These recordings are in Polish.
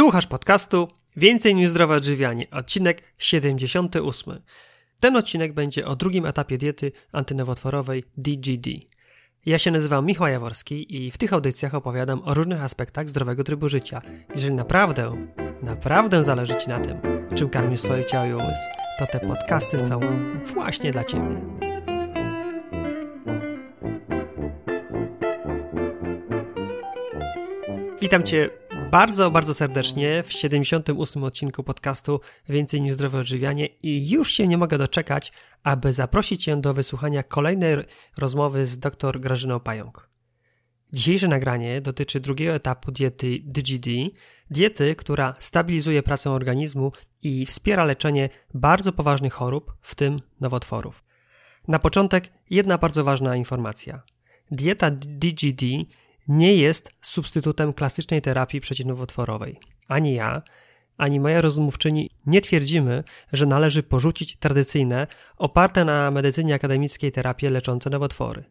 Słuchasz podcastu Więcej niż zdrowe odżywianie, odcinek 78. Ten odcinek będzie o drugim etapie diety antynowotworowej DGD. Ja się nazywam Michał Jaworski i w tych audycjach opowiadam o różnych aspektach zdrowego trybu życia. Jeżeli naprawdę, naprawdę zależy Ci na tym, czym karmisz swoje ciało i umysł, to te podcasty są właśnie dla Ciebie. Witam Cię bardzo, bardzo serdecznie w 78 odcinku podcastu Więcej niż zdrowe odżywianie i już się nie mogę doczekać, aby zaprosić Cię do wysłuchania kolejnej rozmowy z dr Grażyną Pająk. Dzisiejsze nagranie dotyczy drugiego etapu diety DGD, diety, która stabilizuje pracę organizmu i wspiera leczenie bardzo poważnych chorób, w tym nowotworów. Na początek jedna bardzo ważna informacja. Dieta DGD nie jest substytutem klasycznej terapii przeciwnowotworowej. Ani ja, ani moja rozmówczyni nie twierdzimy, że należy porzucić tradycyjne, oparte na medycynie akademickiej terapie leczące nowotwory.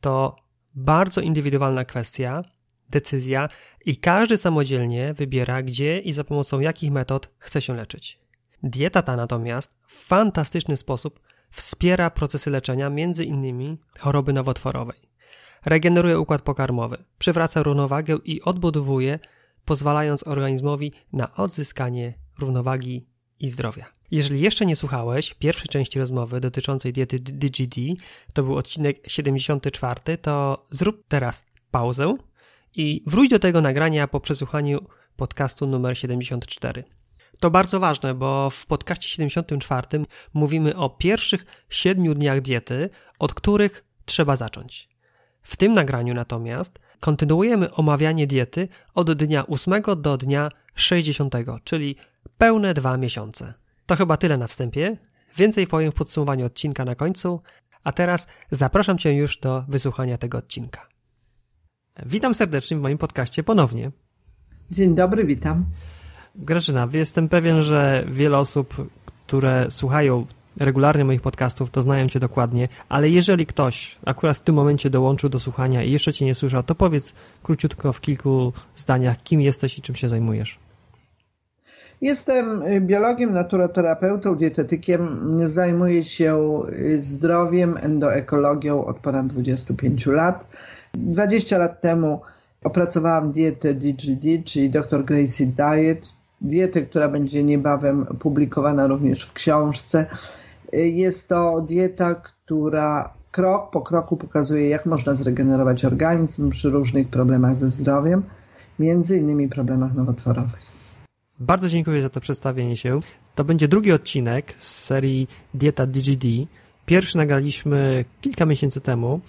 To bardzo indywidualna kwestia, decyzja i każdy samodzielnie wybiera, gdzie i za pomocą jakich metod chce się leczyć. Dieta ta natomiast w fantastyczny sposób wspiera procesy leczenia, między innymi choroby nowotworowej regeneruje układ pokarmowy, przywraca równowagę i odbudowuje, pozwalając organizmowi na odzyskanie równowagi i zdrowia. Jeżeli jeszcze nie słuchałeś pierwszej części rozmowy dotyczącej diety DGD, to był odcinek 74, to zrób teraz pauzę i wróć do tego nagrania po przesłuchaniu podcastu numer 74. To bardzo ważne, bo w podcaście 74 mówimy o pierwszych 7 dniach diety, od których trzeba zacząć. W tym nagraniu natomiast kontynuujemy omawianie diety od dnia 8 do dnia 60, czyli pełne dwa miesiące. To chyba tyle na wstępie. Więcej powiem w podsumowaniu odcinka na końcu, a teraz zapraszam Cię już do wysłuchania tego odcinka. Witam serdecznie w moim podcaście ponownie. Dzień dobry, witam. Grażyna, jestem pewien, że wiele osób, które słuchają regularnie moich podcastów, to znają Cię dokładnie, ale jeżeli ktoś akurat w tym momencie dołączył do słuchania i jeszcze Cię nie słyszał, to powiedz króciutko w kilku zdaniach, kim jesteś i czym się zajmujesz. Jestem biologiem, naturoterapeutą, dietetykiem. Zajmuję się zdrowiem, endoekologią od ponad 25 lat. 20 lat temu opracowałam dietę DGD, czyli Dr. Gracie Diet, dietę, która będzie niebawem publikowana również w książce. Jest to dieta, która krok po kroku pokazuje, jak można zregenerować organizm przy różnych problemach ze zdrowiem, między innymi problemach nowotworowych. Bardzo dziękuję za to przedstawienie się. To będzie drugi odcinek z serii Dieta DGD. Pierwszy nagraliśmy kilka miesięcy temu.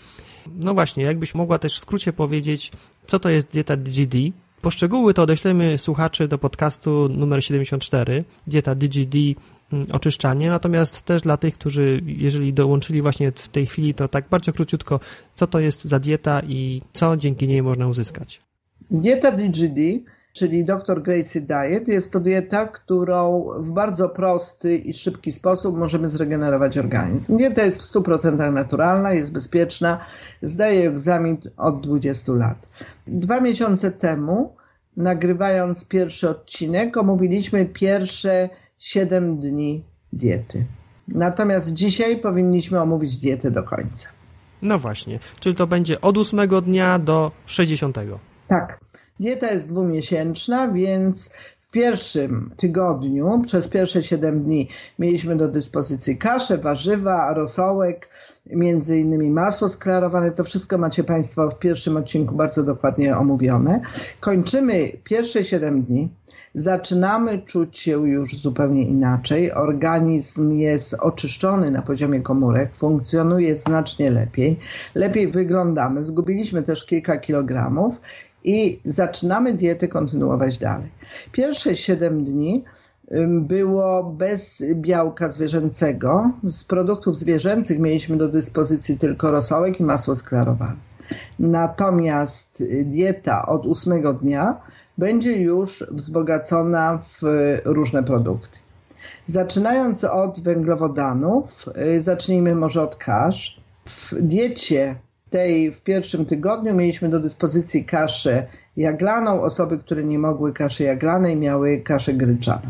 No właśnie, jakbyś mogła też w skrócie powiedzieć, co to jest dieta DGD, Poszczegóły to odeślemy słuchaczy do podcastu numer 74, dieta DGD oczyszczanie, natomiast też dla tych, którzy jeżeli dołączyli właśnie w tej chwili, to tak bardzo króciutko, co to jest za dieta i co dzięki niej można uzyskać? Dieta DGD, czyli Dr. Gracie Diet, jest to dieta, którą w bardzo prosty i szybki sposób możemy zregenerować organizm. Dieta jest w 100% naturalna, jest bezpieczna, zdaje egzamin od 20 lat. Dwa miesiące temu, nagrywając pierwszy odcinek, omówiliśmy pierwsze 7 dni diety. Natomiast dzisiaj powinniśmy omówić dietę do końca. No właśnie, czyli to będzie od 8 dnia do 60. Tak. Dieta jest dwumiesięczna, więc pierwszym tygodniu, przez pierwsze 7 dni, mieliśmy do dyspozycji kaszę, warzywa, rosołek, między innymi masło sklarowane. To wszystko macie Państwo w pierwszym odcinku bardzo dokładnie omówione. Kończymy pierwsze 7 dni. Zaczynamy czuć się już zupełnie inaczej. Organizm jest oczyszczony na poziomie komórek, funkcjonuje znacznie lepiej. Lepiej wyglądamy. Zgubiliśmy też kilka kilogramów i zaczynamy dietę kontynuować dalej. Pierwsze 7 dni było bez białka zwierzęcego. Z produktów zwierzęcych mieliśmy do dyspozycji tylko rosołek i masło sklarowane. Natomiast dieta od ósmego dnia będzie już wzbogacona w różne produkty. Zaczynając od węglowodanów, y, zacznijmy może od kasz. W diecie tej w pierwszym tygodniu mieliśmy do dyspozycji kaszę jaglaną, osoby, które nie mogły kaszy jaglanej, miały kaszę gryczaną.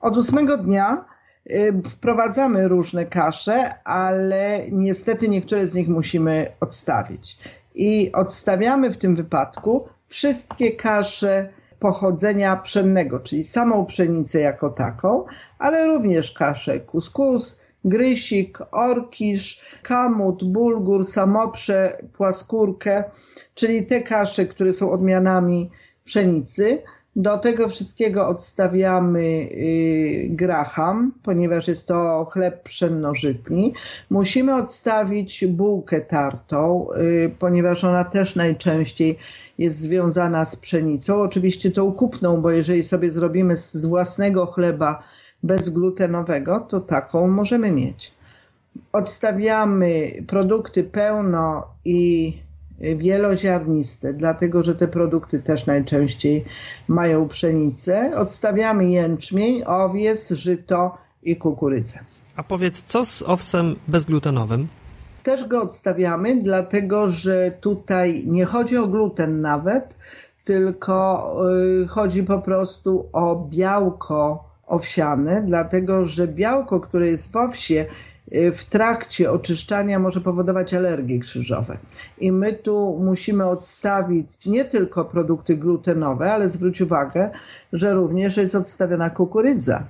Od ósmego dnia y, wprowadzamy różne kasze, ale niestety niektóre z nich musimy odstawić. I odstawiamy w tym wypadku wszystkie kasze pochodzenia pszennego, czyli samą pszenicę jako taką, ale również kaszę kuskus, grysik, orkisz, kamut, bulgur, samoprze, płaskórkę, czyli te kasze, które są odmianami pszenicy. Do tego wszystkiego odstawiamy y, graham, ponieważ jest to chleb pszennożytni. Musimy odstawić bułkę tartą, y, ponieważ ona też najczęściej jest związana z pszenicą. Oczywiście tą kupną, bo jeżeli sobie zrobimy z własnego chleba bezglutenowego, to taką możemy mieć. Odstawiamy produkty pełno i wieloziarniste, dlatego że te produkty też najczęściej mają pszenicę. Odstawiamy jęczmień, owies, żyto i kukurydzę. A powiedz, co z owsem bezglutenowym? Też go odstawiamy, dlatego że tutaj nie chodzi o gluten nawet, tylko y, chodzi po prostu o białko owsiane, dlatego że białko, które jest w owsie, y, w trakcie oczyszczania może powodować alergie krzyżowe. I my tu musimy odstawić nie tylko produkty glutenowe, ale zwróć uwagę, że również jest odstawiona kukurydza.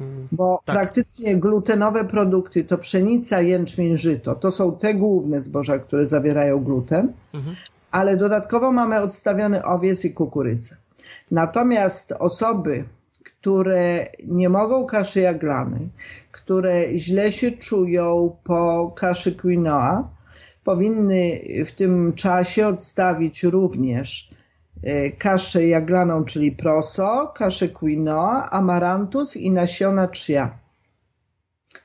Mm, Bo tak. praktycznie glutenowe produkty to pszenica, jęczmień, żyto. To są te główne zboża, które zawierają gluten, mhm. ale dodatkowo mamy odstawiony owiec i kukurydzę. Natomiast osoby, które nie mogą kaszy jaglanej, które źle się czują po kaszy quinoa, powinny w tym czasie odstawić również e, kaszę jaglaną, czyli proso, kaszę quinoa, amarantus i nasiona chia.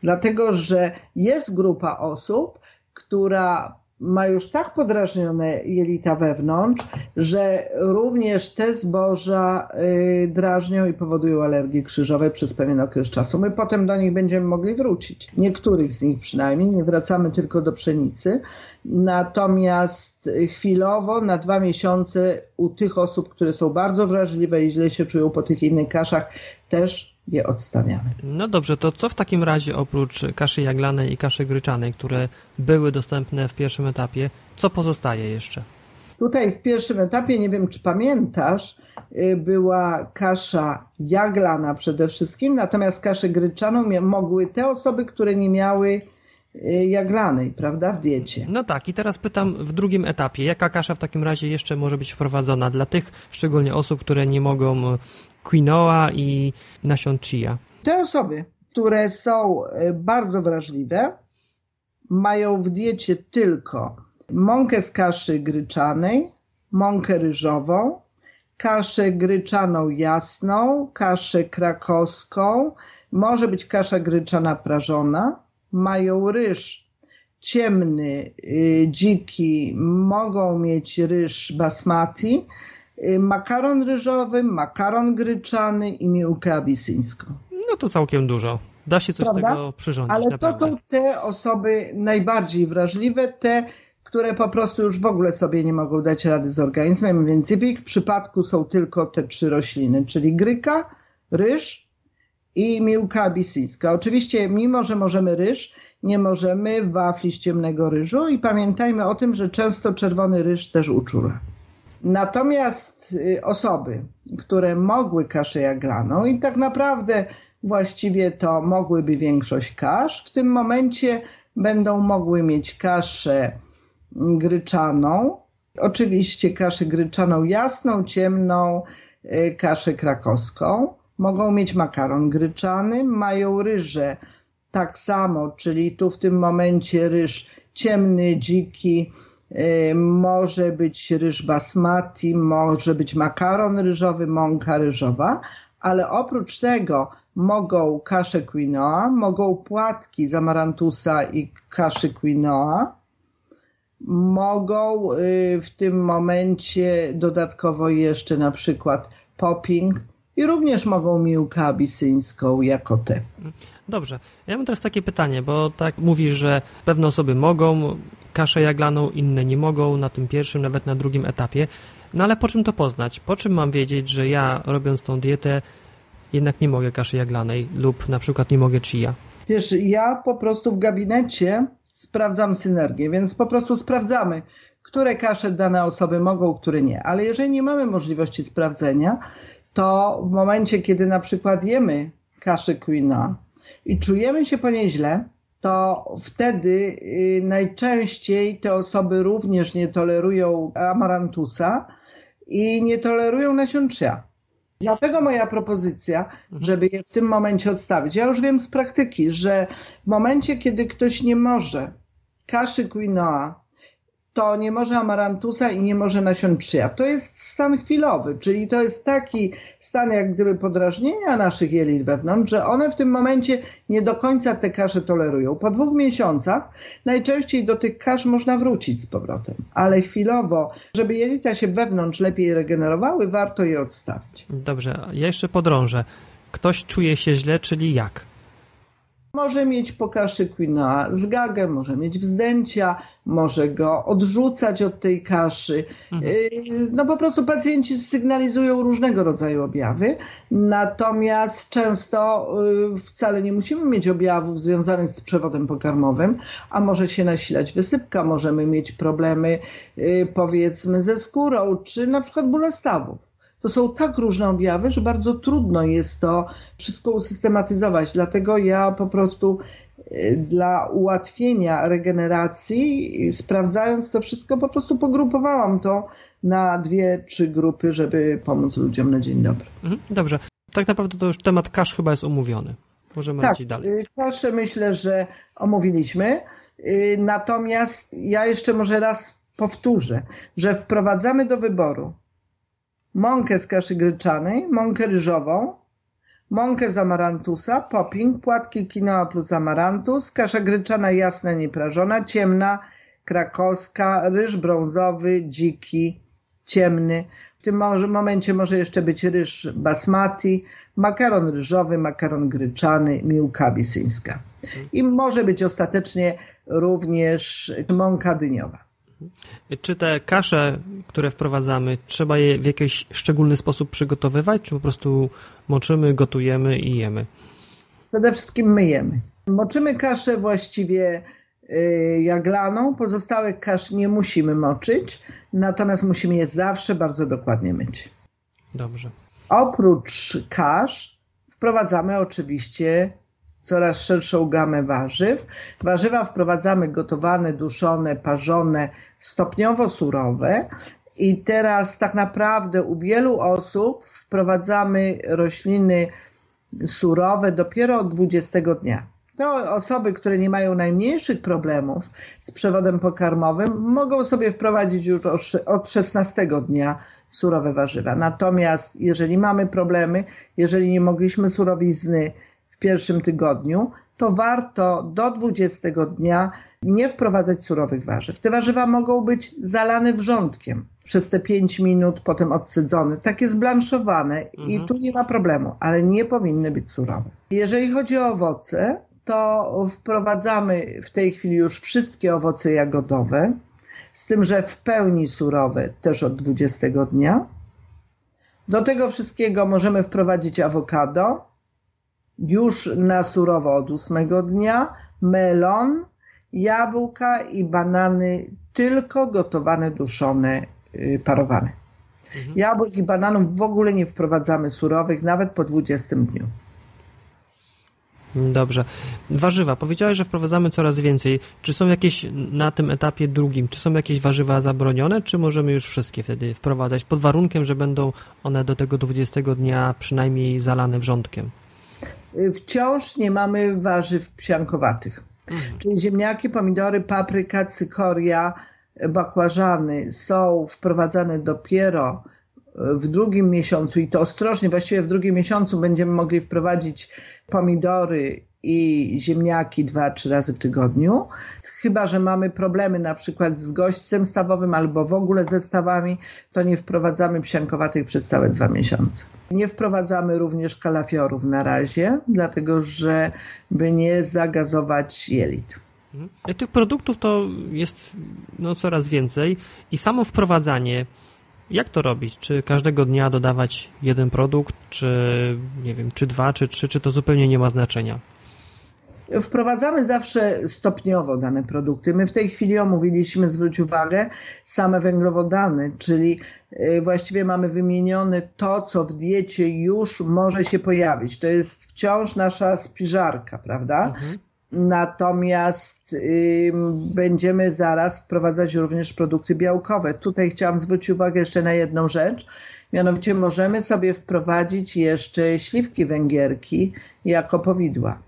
Dlatego, że jest grupa osób, która ma już tak podrażnione jelita wewnątrz, że również te zboża y, drażnią i powodują alergie krzyżowe przez pewien okres czasu. My potem do nich będziemy mogli wrócić. Niektórych z nich przynajmniej, nie wracamy tylko do pszenicy. Natomiast chwilowo na dwa miesiące u tych osób, które są bardzo wrażliwe i źle się czują po tych innych kaszach, też je odstawiamy. No dobrze, to co w takim razie oprócz kaszy jaglanej i kaszy gryczanej, które były dostępne w pierwszym etapie, co pozostaje jeszcze? Tutaj w pierwszym etapie, nie wiem czy pamiętasz, y, była kasza jaglana przede wszystkim, natomiast kaszę gryczaną mogły te osoby, które nie miały jaglanej, prawda, w diecie. No tak, i teraz pytam w drugim etapie, jaka kasza w takim razie jeszcze może być wprowadzona dla tych szczególnie osób, które nie mogą quinoa i nasion chia. Te osoby, które są e, bardzo wrażliwe, mają w diecie tylko mąkę z kaszy gryczanej, mąkę ryżową, kaszę gryczaną jasną, kaszę krakowską, może być kasza gryczana prażona, mają ryż ciemny, y, dziki, mogą mieć ryż basmati, Y, makaron ryżowy, makaron gryczany i miłkę abisyńską. No to całkiem dużo. Da się coś Prawda? z tego przyrządzić. Ale naprawdę. to są te osoby najbardziej wrażliwe, te, które po prostu już w ogóle sobie nie mogą dać rady z organizmem, więc w ich przypadku są tylko te trzy rośliny, czyli gryka, ryż i miłka abisyjska. Oczywiście, mimo że możemy ryż, nie możemy wafli z ciemnego ryżu i pamiętajmy o tym, że często czerwony ryż też uczula. Natomiast y, osoby, które mogły kaszę jaglaną i tak naprawdę właściwie to mogłyby większość kasz, w tym momencie będą mogły mieć kaszę gryczaną, oczywiście kaszę gryczaną jasną, ciemną, y, kaszę krakowską. Mogą mieć makaron gryczany, mają ryże tak samo, czyli tu w tym momencie ryż ciemny, dziki, Y, może być ryż basmati, może być makaron ryżowy, mąka ryżowa, ale oprócz tego mogą kaszę quinoa, mogą płatki z amarantusa i kaszy quinoa, mogą y, w tym momencie dodatkowo jeszcze na przykład popping i również mogą miłkę abisyńską jako te. Dobrze. Ja mam teraz takie pytanie, bo tak mówisz, że pewne osoby mogą kaszę jaglaną, inne nie mogą na tym pierwszym, nawet na drugim etapie. No ale po czym to poznać? Po czym mam wiedzieć, że ja robiąc tą dietę jednak nie mogę kaszy jaglanej lub na przykład nie mogę chia? Wiesz, ja po prostu w gabinecie sprawdzam synergię, więc po prostu sprawdzamy, które kasze dane osoby mogą, które nie. Ale jeżeli nie mamy możliwości sprawdzenia, to w momencie, kiedy na przykład jemy kaszę quinoa i czujemy się po niej źle, to wtedy y, najczęściej te osoby również nie tolerują amarantusa i nie tolerują nasion chia. Dlatego moja propozycja, żeby je w tym momencie odstawić. Ja już wiem z praktyki, że w momencie, kiedy ktoś nie może kaszy quinoa to nie może amarantusa i nie może nasion chia. To jest stan chwilowy, czyli to jest taki stan jak gdyby podrażnienia naszych jelit wewnątrz, że one w tym momencie nie do końca te kasze tolerują. Po dwóch miesiącach najczęściej do tych kasz można wrócić z powrotem, ale chwilowo, żeby jelita się wewnątrz lepiej regenerowały, warto je odstawić. Dobrze, ja jeszcze podrążę. Ktoś czuje się źle, czyli jak? Może mieć pokaszy quinoa z gagę, może mieć wzdęcia, może go odrzucać od tej kaszy. Mhm. Y, no po prostu pacjenci sygnalizują różnego rodzaju objawy, natomiast często y, wcale nie musimy mieć objawów związanych z przewodem pokarmowym, a może się nasilać wysypka, możemy mieć problemy y, powiedzmy ze skórą, czy na przykład bóle stawów to są tak różne objawy, że bardzo trudno jest to wszystko usystematyzować. Dlatego ja po prostu y, dla ułatwienia regeneracji, sprawdzając to wszystko, po prostu pogrupowałam to na dwie, trzy grupy, żeby pomóc ludziom na dzień dobry. Mhm, dobrze. Tak naprawdę to już temat kasz chyba jest omówiony. Możemy tak, lecieć dalej. Y, kaszę myślę, że omówiliśmy. Y, natomiast ja jeszcze może raz powtórzę, że wprowadzamy do wyboru mąkę z kaszy gryczanej, mąkę ryżową, mąkę z amarantusa, popping, płatki quinoa plus amarantus, kasza gryczana jasna, nieprażona, ciemna, krakowska, ryż brązowy, dziki, ciemny. W tym momencie może jeszcze być ryż basmati, makaron ryżowy, makaron gryczany, miłka abisyńska. I może być ostatecznie również mąka dyniowa. Czy te kasze, które wprowadzamy, trzeba je w jakiś szczególny sposób przygotowywać, czy po prostu moczymy, gotujemy i jemy? Przede wszystkim myjemy. Moczymy kaszę właściwie y, jaglaną, pozostałych kasz nie musimy moczyć, natomiast musimy je zawsze bardzo dokładnie myć. Dobrze. Oprócz kasz wprowadzamy oczywiście coraz szerszą gamę warzyw. Warzywa wprowadzamy gotowane, duszone, parzone, stopniowo surowe. I teraz tak naprawdę u wielu osób wprowadzamy rośliny surowe dopiero od 20 dnia. To osoby, które nie mają najmniejszych problemów z przewodem pokarmowym, mogą sobie wprowadzić już od 16 dnia surowe warzywa. Natomiast jeżeli mamy problemy, jeżeli nie mogliśmy surowizny w pierwszym tygodniu, to warto do 20 dnia nie wprowadzać surowych warzyw. Te warzywa mogą być zalane wrzątkiem przez te 5 minut, potem odsydzone, takie zblanszowane mhm. i tu nie ma problemu, ale nie powinny być surowe. Jeżeli chodzi o owoce, to wprowadzamy w tej chwili już wszystkie owoce jagodowe, z tym, że w pełni surowe też od 20 dnia. Do tego wszystkiego możemy wprowadzić awokado, już na surowo od ósmego dnia, melon, jabłka i banany tylko gotowane, duszone, y, parowane. Mhm. Jabłek i bananów w ogóle nie wprowadzamy surowych, nawet po 20 dniu. Dobrze. Warzywa. Powiedziałeś, że wprowadzamy coraz więcej. Czy są jakieś na tym etapie drugim, czy są jakieś warzywa zabronione, czy możemy już wszystkie wtedy wprowadzać pod warunkiem, że będą one do tego 20 dnia przynajmniej zalane wrzątkiem? Wciąż nie mamy warzyw psiankowatych. Mhm. Czyli ziemniaki, pomidory, papryka, cykoria, bakłażany są wprowadzane dopiero w drugim miesiącu i to ostrożnie, właściwie w drugim miesiącu będziemy mogli wprowadzić pomidory i ziemniaki dwa, trzy razy w tygodniu. Chyba, że mamy problemy na przykład z gośćcem stawowym albo w ogóle ze stawami, to nie wprowadzamy psiankowatych przez całe dwa miesiące. Nie wprowadzamy również kalafiorów na razie, dlatego że by nie zagazować jelit. Tych produktów to jest no, coraz więcej i samo wprowadzanie Jak to robić? Czy każdego dnia dodawać jeden produkt, czy nie wiem, czy dwa, czy trzy, czy to zupełnie nie ma znaczenia? Wprowadzamy zawsze stopniowo dane produkty. My w tej chwili omówiliśmy, zwróć uwagę, same węglowodany, czyli y, właściwie mamy wymienione to, co w diecie już może się pojawić. To jest wciąż nasza spiżarka, prawda? Mhm. Natomiast y, będziemy zaraz wprowadzać również produkty białkowe. Tutaj chciałam zwrócić uwagę jeszcze na jedną rzecz. Mianowicie możemy sobie wprowadzić jeszcze śliwki węgierki jako powidła.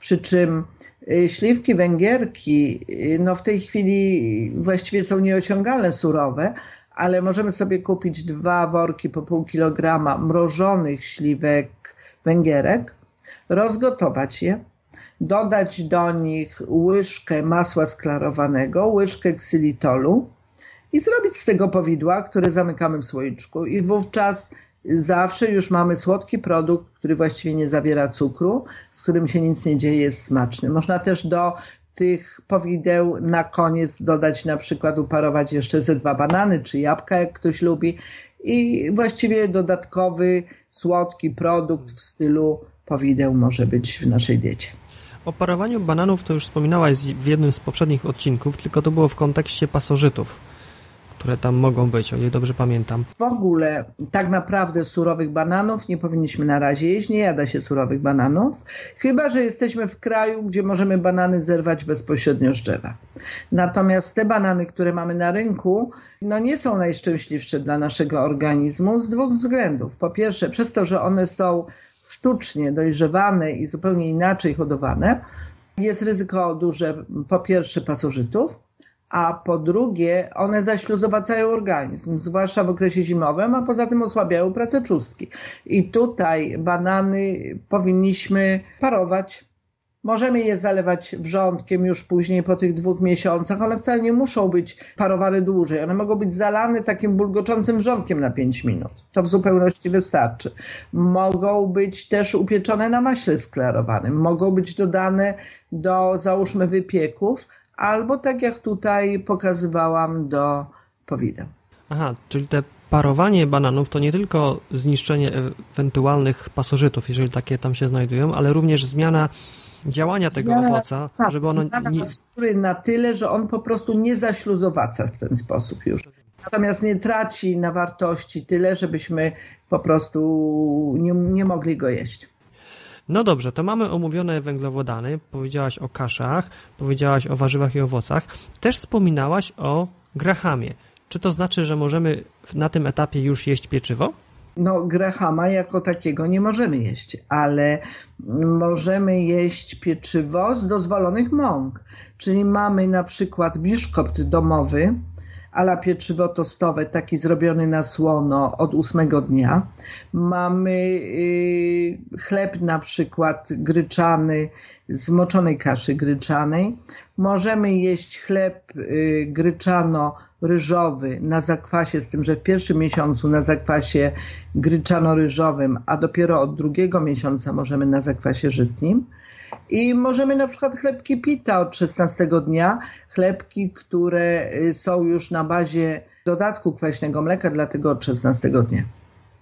Przy czym y, śliwki węgierki y, no w tej chwili właściwie są nieosiągalne surowe, ale możemy sobie kupić dwa worki po pół kilograma mrożonych śliwek węgierek, rozgotować je, dodać do nich łyżkę masła sklarowanego, łyżkę ksylitolu i zrobić z tego powidła, które zamykamy w słoiczku. I wówczas zawsze już mamy słodki produkt, który właściwie nie zawiera cukru, z którym się nic nie dzieje, jest smaczny. Można też do tych powideł na koniec dodać na przykład uparować jeszcze ze dwa banany czy jabłka, jak ktoś lubi i właściwie dodatkowy słodki produkt w stylu powideł może być w naszej diecie. O parowaniu bananów to już wspominałaś w jednym z poprzednich odcinków, tylko to było w kontekście pasożytów które tam mogą być, o ile dobrze pamiętam. W ogóle tak naprawdę surowych bananów nie powinniśmy na razie jeść, nie jada się surowych bananów, chyba że jesteśmy w kraju, gdzie możemy banany zerwać bezpośrednio z drzewa. Natomiast te banany, które mamy na rynku, no nie są najszczęśliwsze dla naszego organizmu z dwóch względów. Po pierwsze, przez to, że one są sztucznie dojrzewane i zupełnie inaczej hodowane, jest ryzyko duże po pierwsze pasożytów, a po drugie one zaśluzowacają organizm, zwłaszcza w okresie zimowym, a poza tym osłabiają pracę czustki. I tutaj banany powinniśmy parować. Możemy je zalewać wrzątkiem już później po tych dwóch miesiącach, ale wcale nie muszą być parowane dłużej. One mogą być zalane takim bulgoczącym wrzątkiem na 5 minut. To w zupełności wystarczy. Mogą być też upieczone na maśle sklarowanym. Mogą być dodane do załóżmy wypieków, albo tak jak tutaj pokazywałam do powidem. Aha, czyli te parowanie bananów to nie tylko zniszczenie ewentualnych pasożytów, jeżeli takie tam się znajdują, ale również zmiana działania tego zmiana, owoca, tak, żeby ono nie... na tyle, że on po prostu nie zaśluzowaca w ten sposób już. Natomiast nie traci na wartości tyle, żebyśmy po prostu nie, nie mogli go jeść. No dobrze, to mamy omówione węglowodany, powiedziałaś o kaszach, powiedziałaś o warzywach i owocach, też wspominałaś o grahamie. Czy to znaczy, że możemy na tym etapie już jeść pieczywo? No, grahama jako takiego nie możemy jeść, ale możemy jeść pieczywo z dozwolonych mąk. Czyli mamy na przykład biszkopt domowy, ala pieczywo tostowe, taki zrobiony na słono od ósmego dnia. Mamy y, chleb na przykład gryczany z moczonej kaszy gryczanej. Możemy jeść chleb y, gryczano-ryżowy na zakwasie, z tym, że w pierwszym miesiącu na zakwasie gryczano-ryżowym, a dopiero od drugiego miesiąca możemy na zakwasie żytnim. I możemy na przykład chlebki pita od 16 dnia, chlebki, które y, są już na bazie dodatku kwaśnego mleka, dlatego od 16 dnia.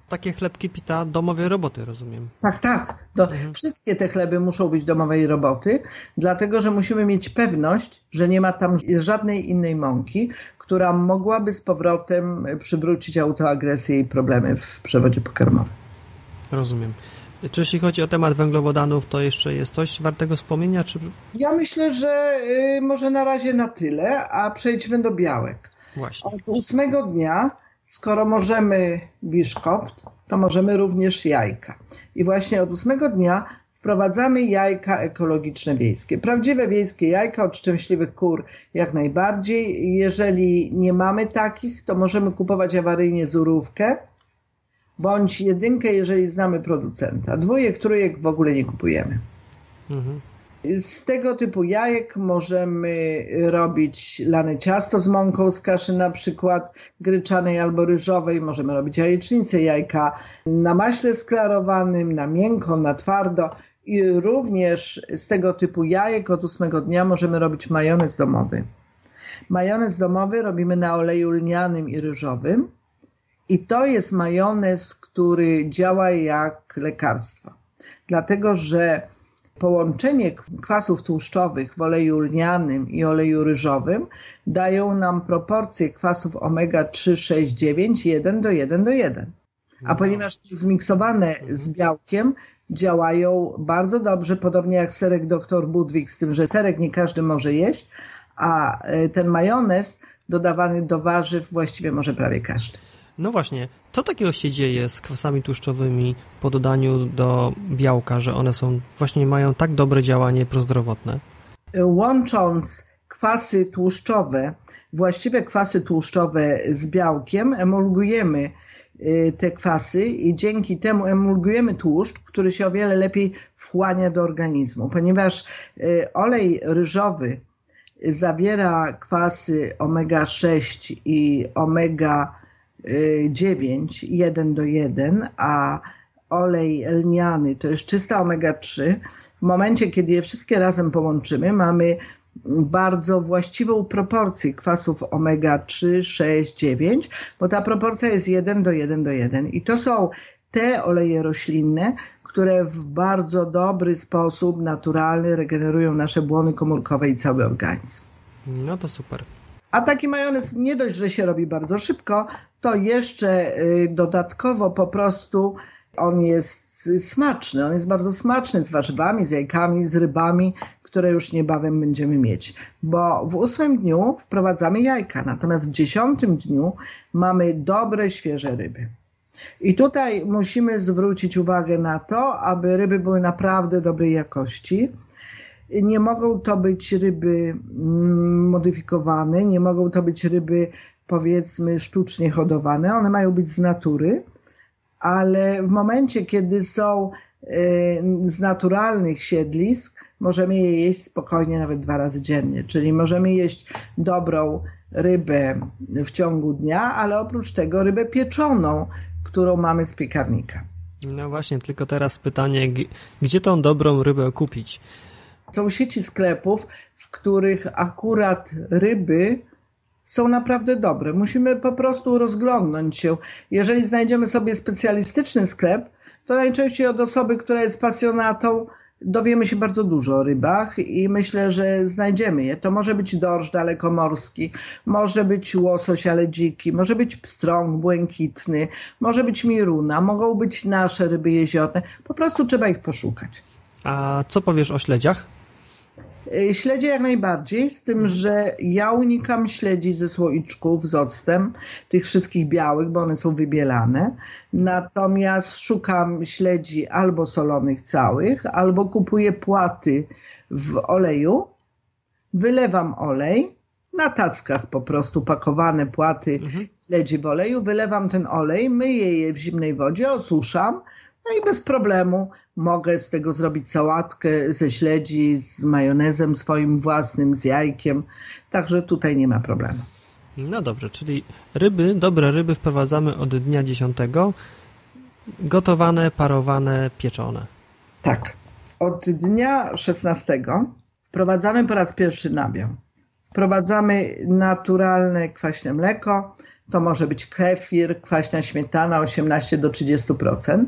Takie chlebki pita domowej roboty, rozumiem. Tak, tak. Do, mhm. Wszystkie te chleby muszą być domowej roboty, dlatego że musimy mieć pewność, że nie ma tam żadnej innej mąki, która mogłaby z powrotem przywrócić autoagresję i problemy w przewodzie pokarmowym. Rozumiem. Czy jeśli chodzi o temat węglowodanów, to jeszcze jest coś wartego wspomnienia? Czy... Ja myślę, że y, może na razie na tyle, a przejdźmy do białek. Właśnie. Od ósmego dnia, skoro możemy biszkopt, to możemy również jajka. I właśnie od ósmego dnia wprowadzamy jajka ekologiczne wiejskie. Prawdziwe wiejskie jajka od szczęśliwych kur jak najbardziej. Jeżeli nie mamy takich, to możemy kupować awaryjnie zurówkę bądź jedynkę, jeżeli znamy producenta. Dwójek, trójek w ogóle nie kupujemy. Mhm. Z tego typu jajek możemy robić lane ciasto z mąką z kaszy na przykład gryczanej albo ryżowej. Możemy robić jajecznicę, jajka na maśle sklarowanym, na miękko, na twardo. I również z tego typu jajek od ósmego dnia możemy robić majonez domowy. Majonez domowy robimy na oleju lnianym i ryżowym I to jest majonez, który działa jak lekarstwo. Dlatego, że połączenie kwasów tłuszczowych w oleju lnianym i oleju ryżowym dają nam proporcje kwasów omega-3, 6, 9 1 do 1 do 1. A no. ponieważ są zmiksowane z białkiem, działają bardzo dobrze, podobnie jak serek dr Budwig, z tym, że serek nie każdy może jeść, a e, ten majonez dodawany do warzyw właściwie może prawie każdy. No właśnie, co takiego się dzieje z kwasami tłuszczowymi po dodaniu do białka, że one są właśnie mają tak dobre działanie prozdrowotne? Łącząc kwasy tłuszczowe, właściwe kwasy tłuszczowe z białkiem, emulgujemy y, te kwasy i dzięki temu emulgujemy tłuszcz, który się o wiele lepiej wchłania do organizmu, ponieważ y, olej ryżowy zawiera kwasy omega-6 i omega 9, 1 do 1, a olej lniany to jest czysta omega-3. W momencie, kiedy je wszystkie razem połączymy, mamy bardzo właściwą proporcję kwasów omega-3, 6, 9, bo ta proporcja jest 1 do 1 do 1. I to są te oleje roślinne, które w bardzo dobry sposób naturalny regenerują nasze błony komórkowe i cały organizm. No to super. A taki majonez nie dość, że się robi bardzo szybko, to jeszcze y, dodatkowo po prostu on jest smaczny. On jest bardzo smaczny z warzywami, z jajkami, z rybami, które już niebawem będziemy mieć. Bo w ósmym dniu wprowadzamy jajka, natomiast w dziesiątym dniu mamy dobre, świeże ryby. I tutaj musimy zwrócić uwagę na to, aby ryby były naprawdę dobrej jakości. Nie mogą to być ryby mm, modyfikowane, nie mogą to być ryby powiedzmy sztucznie hodowane, one mają być z natury, ale w momencie, kiedy są e, z naturalnych siedlisk, możemy je jeść spokojnie nawet dwa razy dziennie. Czyli możemy jeść dobrą rybę w ciągu dnia, ale oprócz tego rybę pieczoną, którą mamy z piekarnika. No właśnie, tylko teraz pytanie, gdzie tą dobrą rybę kupić? Są sieci sklepów, w których akurat ryby są naprawdę dobre. Musimy po prostu rozglądnąć się. Jeżeli znajdziemy sobie specjalistyczny sklep, to najczęściej od osoby, która jest pasjonatą, dowiemy się bardzo dużo o rybach i myślę, że znajdziemy je. To może być dorsz dalekomorski, może być łosoś, ale dziki, może być pstrąg błękitny, może być miruna, mogą być nasze ryby jeziorne. Po prostu trzeba ich poszukać. A co powiesz o śledziach? Y, śledzie jak najbardziej, z tym, że ja unikam śledzi ze słoiczków z octem, tych wszystkich białych, bo one są wybielane. Natomiast szukam śledzi albo solonych całych, albo kupuję płaty w oleju, wylewam olej, na tackach po prostu pakowane płaty mhm. śledzi w oleju, wylewam ten olej, myję je w zimnej wodzie, osuszam, no i bez problemu mogę z tego zrobić sałatkę ze śledzi, z majonezem swoim własnym, z jajkiem. Także tutaj nie ma problemu. No dobrze, czyli ryby, dobre ryby wprowadzamy od dnia 10, gotowane, parowane, pieczone. Tak. Od dnia 16 wprowadzamy po raz pierwszy nabiał. Wprowadzamy naturalne kwaśne mleko, to może być kefir, kwaśna śmietana 18 do 30%.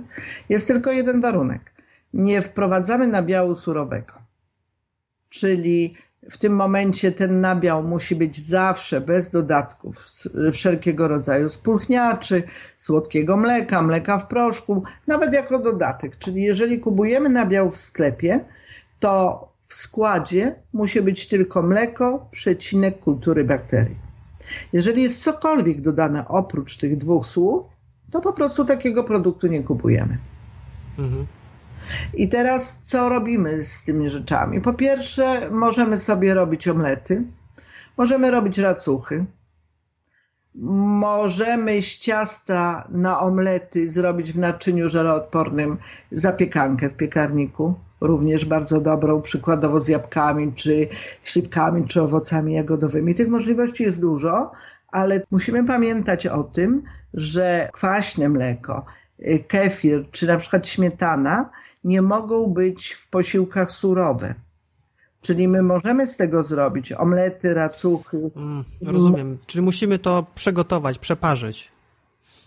Jest tylko jeden warunek. Nie wprowadzamy nabiału surowego. Czyli w tym momencie ten nabiał musi być zawsze bez dodatków wszelkiego rodzaju spulchniaczy, słodkiego mleka, mleka w proszku, nawet jako dodatek. Czyli jeżeli kupujemy nabiał w sklepie, to w składzie musi być tylko mleko, przecinek kultury bakterii. Jeżeli jest cokolwiek dodane oprócz tych dwóch słów, to po prostu takiego produktu nie kupujemy. Mhm. I teraz co robimy z tymi rzeczami? Po pierwsze, możemy sobie robić omlety, możemy robić racuchy, możemy z ciasta na omlety zrobić w naczyniu żeroodpornym zapiekankę w piekarniku również bardzo dobrą, przykładowo z jabłkami, czy śliwkami, czy owocami jagodowymi. Tych możliwości jest dużo, ale musimy pamiętać o tym, że kwaśne mleko, y, kefir, czy na przykład śmietana nie mogą być w posiłkach surowe. Czyli my możemy z tego zrobić omlety, racuchy. Mm, rozumiem. Czyli musimy to przegotować, przeparzyć.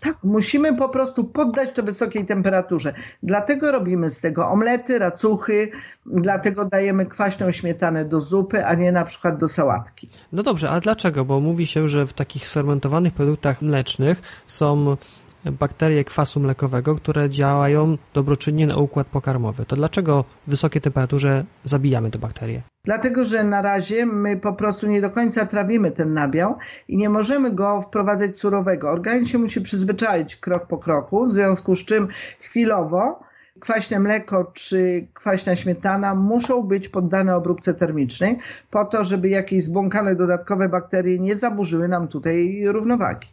Tak, musimy po prostu poddać to wysokiej temperaturze. Dlatego robimy z tego omlety, racuchy, dlatego dajemy kwaśną śmietanę do zupy, a nie na przykład do sałatki. No dobrze, a dlaczego? Bo mówi się, że w takich sfermentowanych produktach mlecznych są bakterie kwasu mlekowego, które działają dobroczynnie na układ pokarmowy. To dlaczego w wysokiej temperaturze zabijamy te bakterie? Dlatego, że na razie my po prostu nie do końca trawimy ten nabiał i nie możemy go wprowadzać surowego. Organizm się musi przyzwyczaić krok po kroku, w związku z czym chwilowo kwaśne mleko czy kwaśna śmietana muszą być poddane obróbce termicznej po to, żeby jakieś zbłąkane dodatkowe bakterie nie zaburzyły nam tutaj równowagi.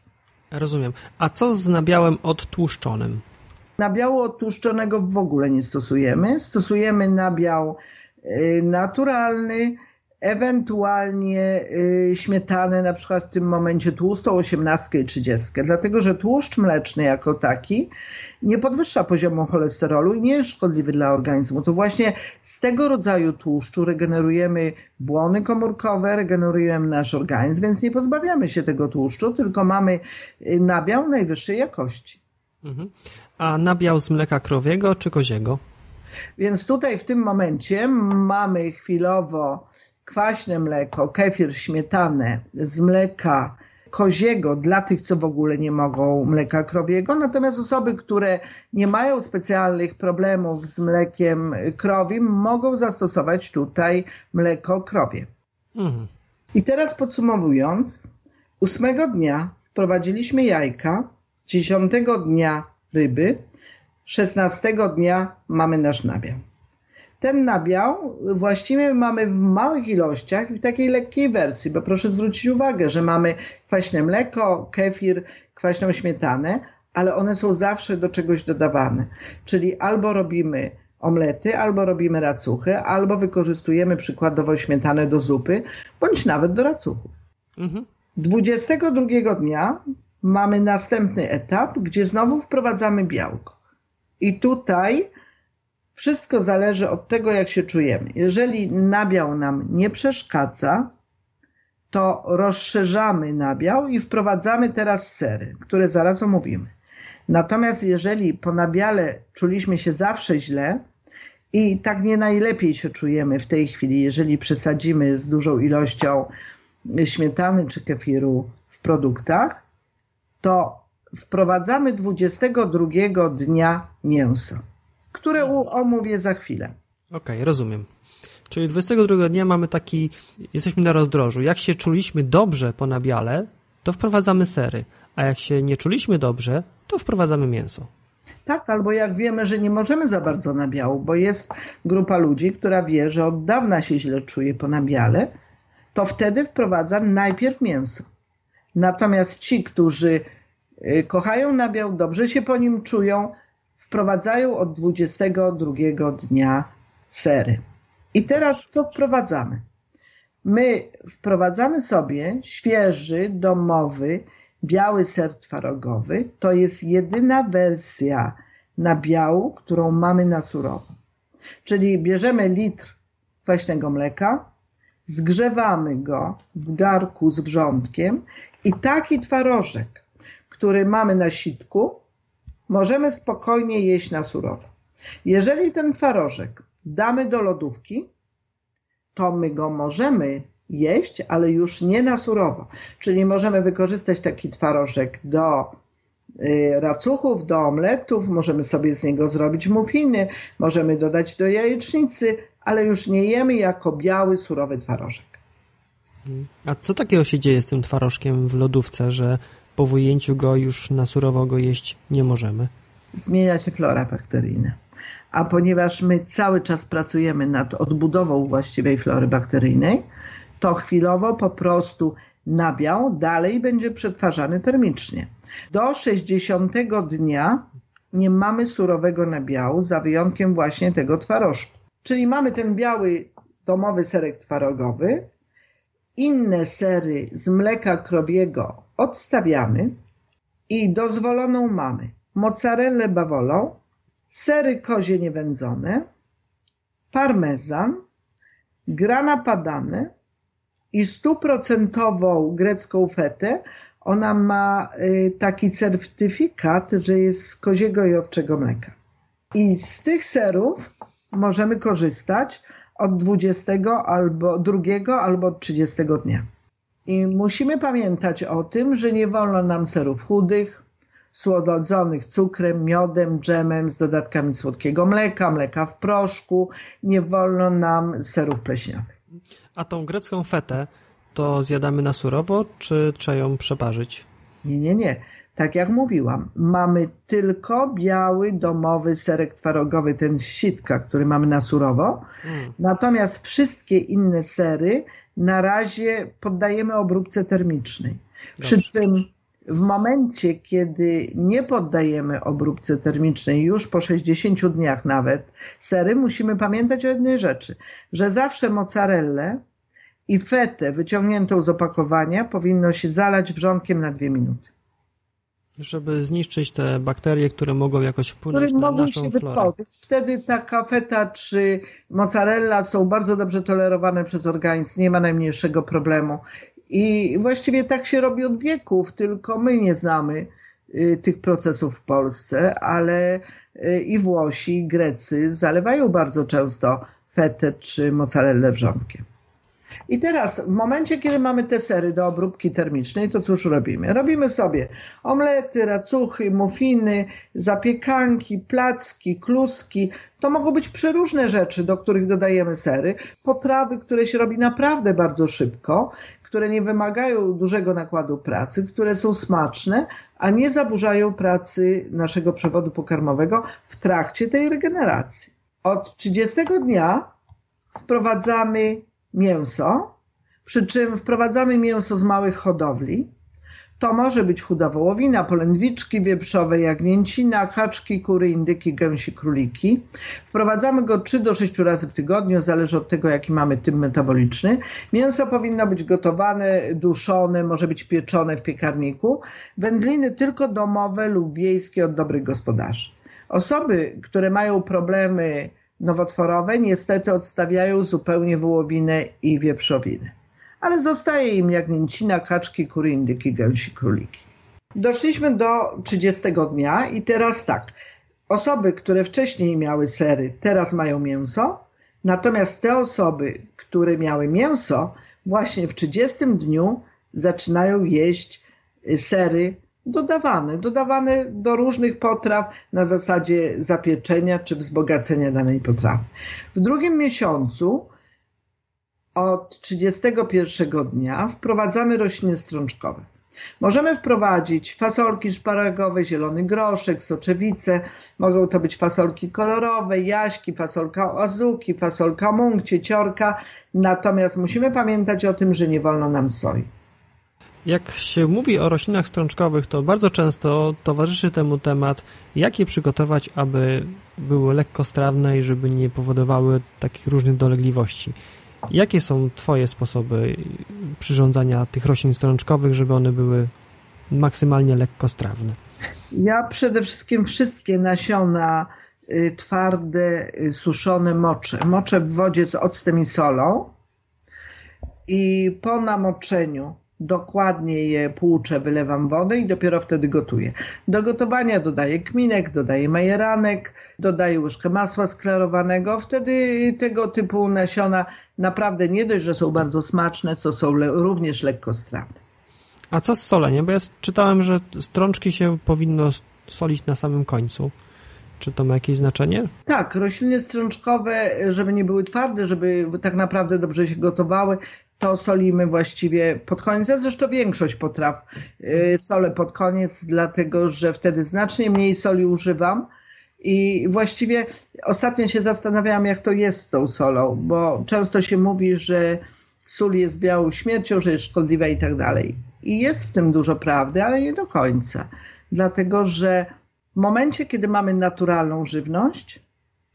Rozumiem. A co z nabiałem odtłuszczonym? Nabiału odtłuszczonego w ogóle nie stosujemy. Stosujemy nabiał y, naturalny, ewentualnie y, śmietanę, na przykład w tym momencie tłustą, osiemnastkę i trzydziestkę, dlatego że tłuszcz mleczny jako taki nie podwyższa poziomu cholesterolu i nie jest szkodliwy dla organizmu. To właśnie z tego rodzaju tłuszczu regenerujemy błony komórkowe, regenerujemy nasz organizm, więc nie pozbawiamy się tego tłuszczu, tylko mamy y, nabiał najwyższej jakości. Mhm. A nabiał z mleka krowiego czy koziego? Więc tutaj w tym momencie mamy chwilowo kwaśne mleko, kefir, śmietanę z mleka koziego dla tych, co w ogóle nie mogą mleka krowiego, natomiast osoby, które nie mają specjalnych problemów z mlekiem krowim, mogą zastosować tutaj mleko krowie. Mhm. I teraz podsumowując, ósmego dnia wprowadziliśmy jajka, dziesiątego dnia ryby, szesnastego dnia mamy nasz nabiał. Ten nabiał właściwie mamy w małych ilościach i w takiej lekkiej wersji, bo proszę zwrócić uwagę, że mamy kwaśne mleko, kefir, kwaśną śmietanę, ale one są zawsze do czegoś dodawane. Czyli albo robimy omlety, albo robimy racuchy, albo wykorzystujemy przykładowo śmietanę do zupy, bądź nawet do racuchów. Mhm. 22 dnia mamy następny etap, gdzie znowu wprowadzamy białko. I tutaj wszystko zależy od tego, jak się czujemy. Jeżeli nabiał nam nie przeszkadza, to rozszerzamy nabiał i wprowadzamy teraz sery, które zaraz omówimy. Natomiast jeżeli po nabiale czuliśmy się zawsze źle i tak nie najlepiej się czujemy w tej chwili, jeżeli przesadzimy z dużą ilością śmietany czy kefiru w produktach, to wprowadzamy 22 dnia mięso które omówię za chwilę. Okej, okay, rozumiem. Czyli 22 dnia mamy taki, jesteśmy na rozdrożu. Jak się czuliśmy dobrze po nabiale, to wprowadzamy sery, a jak się nie czuliśmy dobrze, to wprowadzamy mięso. Tak, albo jak wiemy, że nie możemy za bardzo nabiału, bo jest grupa ludzi, która wie, że od dawna się źle czuje po nabiale, to wtedy wprowadza najpierw mięso. Natomiast ci, którzy y, kochają nabiał, dobrze się po nim czują, wprowadzają od 22 dnia sery. I teraz co wprowadzamy? My wprowadzamy sobie świeży, domowy, biały ser twarogowy. To jest jedyna wersja nabiału, którą mamy na surowo. Czyli bierzemy litr kwaśnego mleka, zgrzewamy go w garku z wrzątkiem i taki twarożek, który mamy na sitku, możemy spokojnie jeść na surowo. Jeżeli ten twarożek damy do lodówki, to my go możemy jeść, ale już nie na surowo. Czyli możemy wykorzystać taki twarożek do y, racuchów, do omletów, możemy sobie z niego zrobić muffiny, możemy dodać do jajecznicy, ale już nie jemy jako biały, surowy twarożek. A co takiego się dzieje z tym twarożkiem w lodówce, że po wyjęciu go już na surowo go jeść nie możemy? Zmienia się flora bakteryjna. A ponieważ my cały czas pracujemy nad odbudową właściwej flory bakteryjnej, to chwilowo po prostu nabiał dalej będzie przetwarzany termicznie. Do 60 dnia nie mamy surowego nabiału, za wyjątkiem właśnie tego twarożku. Czyli mamy ten biały domowy serek twarogowy, inne sery z mleka krowiego odstawiamy i dozwoloną mamy mozzarellę bawolą, sery kozie niewędzone, parmezan, grana padane i stuprocentową grecką fetę ona ma y, taki certyfikat, że jest z koziego i owczego mleka. I z tych serów możemy korzystać od 20 albo drugiego albo od 30 dnia. I musimy pamiętać o tym, że nie wolno nam serów chudych, słodzonych cukrem, miodem, dżemem z dodatkami słodkiego mleka, mleka w proszku. Nie wolno nam serów pleśniowych. A tą grecką fetę to zjadamy na surowo, czy trzeba ją przeparzyć? Nie, nie, nie. Tak jak mówiłam, mamy tylko biały, domowy serek twarogowy, ten sitka, który mamy na surowo. Mm. Natomiast wszystkie inne sery na razie poddajemy obróbce termicznej. Dobrze. Przy czym w momencie, kiedy nie poddajemy obróbce termicznej, już po 60 dniach nawet, sery, musimy pamiętać o jednej rzeczy, że zawsze mozzarellę i fetę wyciągniętą z opakowania powinno się zalać wrzątkiem na dwie minuty. Żeby zniszczyć te bakterie, które mogą jakoś wpłynąć które na mogą naszą się florę. Wtedy taka feta czy mozzarella są bardzo dobrze tolerowane przez organizm, nie ma najmniejszego problemu. I właściwie tak się robi od wieków, tylko my nie znamy y, tych procesów w Polsce, ale y, i Włosi, i Grecy zalewają bardzo często fetę czy mozzarellę wrzątkiem. I teraz, w momencie, kiedy mamy te sery do obróbki termicznej, to cóż robimy? Robimy sobie omlety, racuchy, mufiny, zapiekanki, placki, kluski. To mogą być przeróżne rzeczy, do których dodajemy sery. Potrawy, które się robi naprawdę bardzo szybko, które nie wymagają dużego nakładu pracy, które są smaczne, a nie zaburzają pracy naszego przewodu pokarmowego w trakcie tej regeneracji. Od 30 dnia wprowadzamy mięso, przy czym wprowadzamy mięso z małych hodowli. To może być chuda wołowina, polędwiczki wieprzowe, jagnięcina, kaczki, kury, indyki, gęsi, króliki. Wprowadzamy go 3 do 6 razy w tygodniu, zależy od tego, jaki mamy typ metaboliczny. Mięso powinno być gotowane, duszone, może być pieczone w piekarniku. Wędliny tylko domowe lub wiejskie od dobrych gospodarzy. Osoby, które mają problemy nowotworowe niestety odstawiają zupełnie wołowinę i wieprzowinę. Ale zostaje im jagnięcina, kaczki, kury, indyki, gęsi, króliki. Doszliśmy do 30 dnia i teraz tak. Osoby, które wcześniej miały sery, teraz mają mięso, natomiast te osoby, które miały mięso, właśnie w 30 dniu zaczynają jeść sery dodawane, dodawane do różnych potraw na zasadzie zapieczenia czy wzbogacenia danej potrawy. W drugim miesiącu od 31 dnia wprowadzamy rośliny strączkowe. Możemy wprowadzić fasolki szparagowe, zielony groszek, soczewice, mogą to być fasolki kolorowe, jaśki, fasolka azuki, fasolka mung, cieciorka, natomiast musimy pamiętać o tym, że nie wolno nam soi. Jak się mówi o roślinach strączkowych, to bardzo często towarzyszy temu temat, jak je przygotować, aby były lekkostrawne i żeby nie powodowały takich różnych dolegliwości. Jakie są Twoje sposoby przyrządzania tych roślin strączkowych, żeby one były maksymalnie lekkostrawne? Ja przede wszystkim wszystkie nasiona y, twarde, y, suszone moczę. Moczę w wodzie z octem i solą i po namoczeniu dokładnie je płuczę, wylewam wodę i dopiero wtedy gotuję. Do gotowania dodaję kminek, dodaję majeranek, dodaję łyżkę masła sklarowanego. Wtedy tego typu nasiona naprawdę nie dość, że są bardzo smaczne, co są również lekkostrawne. A co z soleniem? Bo ja czytałem, że strączki się powinno solić na samym końcu. Czy to ma jakieś znaczenie? Tak, rośliny strączkowe, żeby nie były twarde, żeby tak naprawdę dobrze się gotowały, to solimy właściwie pod koniec. Ja zresztą większość potraw y, solę pod koniec, dlatego że wtedy znacznie mniej soli używam. I właściwie ostatnio się zastanawiałam, jak to jest z tą solą, bo często się mówi, że sól jest białą śmiercią, że jest szkodliwa i tak dalej. I jest w tym dużo prawdy, ale nie do końca. Dlatego, że w momencie, kiedy mamy naturalną żywność,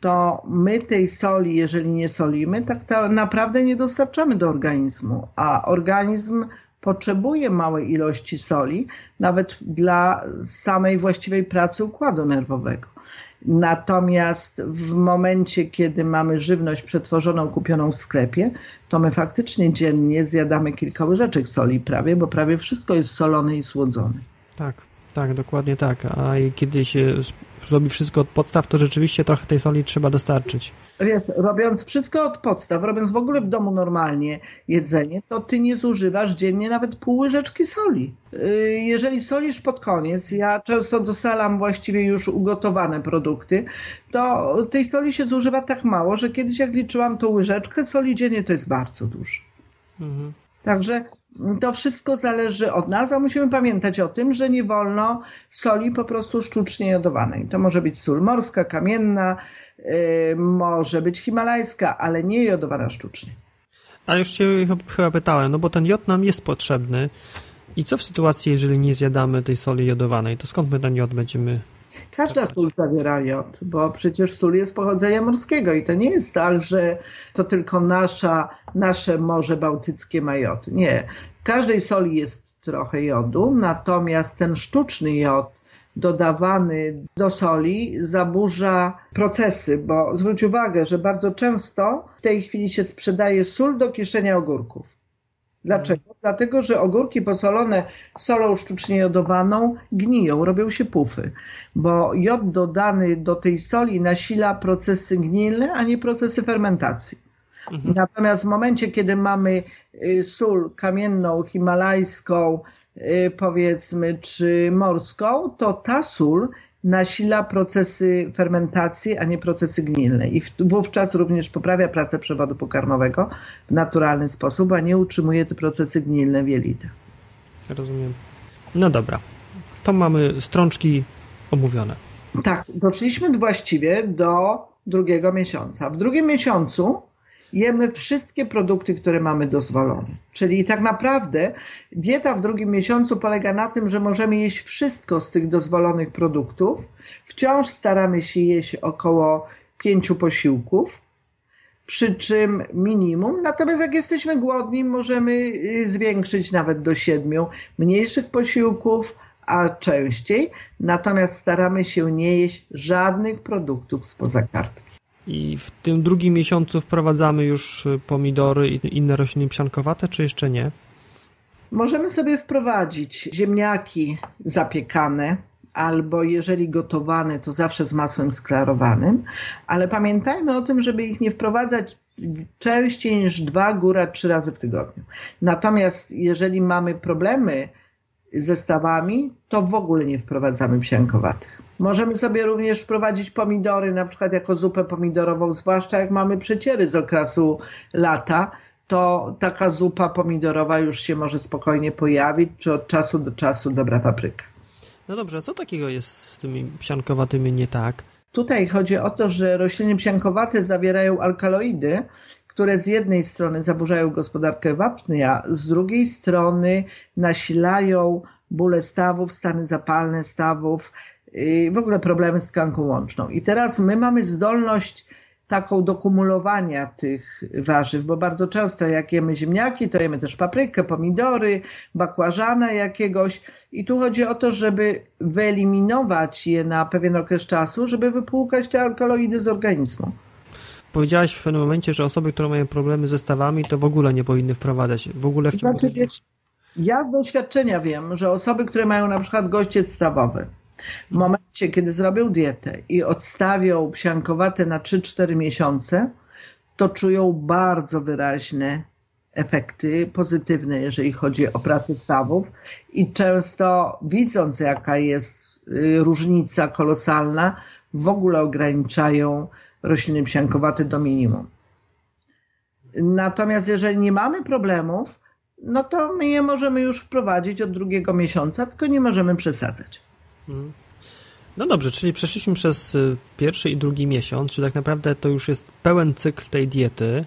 to my tej soli, jeżeli nie solimy, tak naprawdę nie dostarczamy do organizmu, a organizm potrzebuje małej ilości soli, nawet dla samej właściwej pracy układu nerwowego. Natomiast w momencie, kiedy mamy żywność przetworzoną, kupioną w sklepie, to my faktycznie dziennie zjadamy kilka łyżeczek soli prawie, bo prawie wszystko jest solone i słodzone. Tak, tak, dokładnie tak. A kiedy się zrobi wszystko od podstaw, to rzeczywiście trochę tej soli trzeba dostarczyć. Wiesz, robiąc wszystko od podstaw, robiąc w ogóle w domu normalnie jedzenie, to ty nie zużywasz dziennie nawet pół łyżeczki soli. Y, jeżeli solisz pod koniec, ja często dosalam właściwie już ugotowane produkty, to tej soli się zużywa tak mało, że kiedyś jak liczyłam tą łyżeczkę soli dziennie, to jest bardzo dużo. Mhm. Także to wszystko zależy od nas, a musimy pamiętać o tym, że nie wolno soli po prostu sztucznie jodowanej. To może być sól morska, kamienna, yy, może być himalajska, ale nie jodowana sztucznie. A już się chyba pytałem, no bo ten jod nam jest potrzebny. I co w sytuacji, jeżeli nie zjadamy tej soli jodowanej? To skąd my ten jod będziemy Każda sól zawiera jod, bo przecież sól jest pochodzenia morskiego i to nie jest tak, że to tylko nasza, nasze Morze Bałtyckie ma jod. Nie. W każdej soli jest trochę jodu, natomiast ten sztuczny jod dodawany do soli zaburza procesy, bo zwróć uwagę, że bardzo często w tej chwili się sprzedaje sól do kieszenia ogórków. Dlaczego? Dlatego, że ogórki posolone solą sztucznie jodowaną gniją, robią się pufy, bo jod dodany do tej soli nasila procesy gnilne, a nie procesy fermentacji. Mhm. Natomiast w momencie, kiedy mamy y, sól kamienną, himalajską, y, powiedzmy, czy morską, to ta sól nasila procesy fermentacji, a nie procesy gnilne. I wówczas również poprawia pracę przewodu pokarmowego w naturalny sposób, a nie utrzymuje te procesy gnilne w jelitach. Rozumiem. No dobra. To mamy strączki omówione. Tak, doszliśmy właściwie do drugiego miesiąca. W drugim miesiącu jemy wszystkie produkty, które mamy dozwolone. Czyli tak naprawdę dieta w drugim miesiącu polega na tym, że możemy jeść wszystko z tych dozwolonych produktów. Wciąż staramy się jeść około pięciu posiłków, przy czym minimum. Natomiast jak jesteśmy głodni, możemy y, zwiększyć nawet do siedmiu mniejszych posiłków, a częściej. Natomiast staramy się nie jeść żadnych produktów spoza kartki. I w tym drugim miesiącu wprowadzamy już y, pomidory i inne rośliny psiankowate, czy jeszcze nie? Możemy sobie wprowadzić ziemniaki zapiekane, albo jeżeli gotowane, to zawsze z masłem sklarowanym, ale pamiętajmy o tym, żeby ich nie wprowadzać częściej niż dwa, góra trzy razy w tygodniu. Natomiast jeżeli mamy problemy zestawami, to w ogóle nie wprowadzamy psiankowatych. Możemy sobie również wprowadzić pomidory, na przykład jako zupę pomidorową, zwłaszcza jak mamy przeciery z okresu lata, to taka zupa pomidorowa już się może spokojnie pojawić, czy od czasu do czasu dobra papryka. No dobrze, a co takiego jest z tymi psiankowatymi nie tak? Tutaj chodzi o to, że rośliny psiankowate zawierają alkaloidy, które z jednej strony zaburzają gospodarkę wapnia, z drugiej strony nasilają bóle stawów, stany zapalne stawów, w ogóle problemy z tkanką łączną. I teraz my mamy zdolność taką do kumulowania tych warzyw, bo bardzo często jak jemy ziemniaki, to jemy też paprykę, pomidory, bakłażana jakiegoś i tu chodzi o to, żeby wyeliminować je na pewien okres czasu, żeby wypłukać te alkaloidy z organizmu. Powiedziałaś w pewnym momencie, że osoby, które mają problemy ze stawami, to w ogóle nie powinny wprowadzać. W ogóle w ciągu... Znaczy, wiesz, ja z doświadczenia wiem, że osoby, które mają na przykład gościec stawowy, w momencie, kiedy zrobią dietę i odstawią psiankowate na 3-4 miesiące, to czują bardzo wyraźne efekty pozytywne, jeżeli chodzi o pracę stawów i często widząc jaka jest y, różnica kolosalna, w ogóle ograniczają rośliny psiankowate do minimum. Natomiast jeżeli nie mamy problemów, no to my je możemy już wprowadzić od drugiego miesiąca, tylko nie możemy przesadzać. Mhm. No dobrze, czyli przeszliśmy przez y, pierwszy i drugi miesiąc, czyli tak naprawdę to już jest pełen cykl tej diety.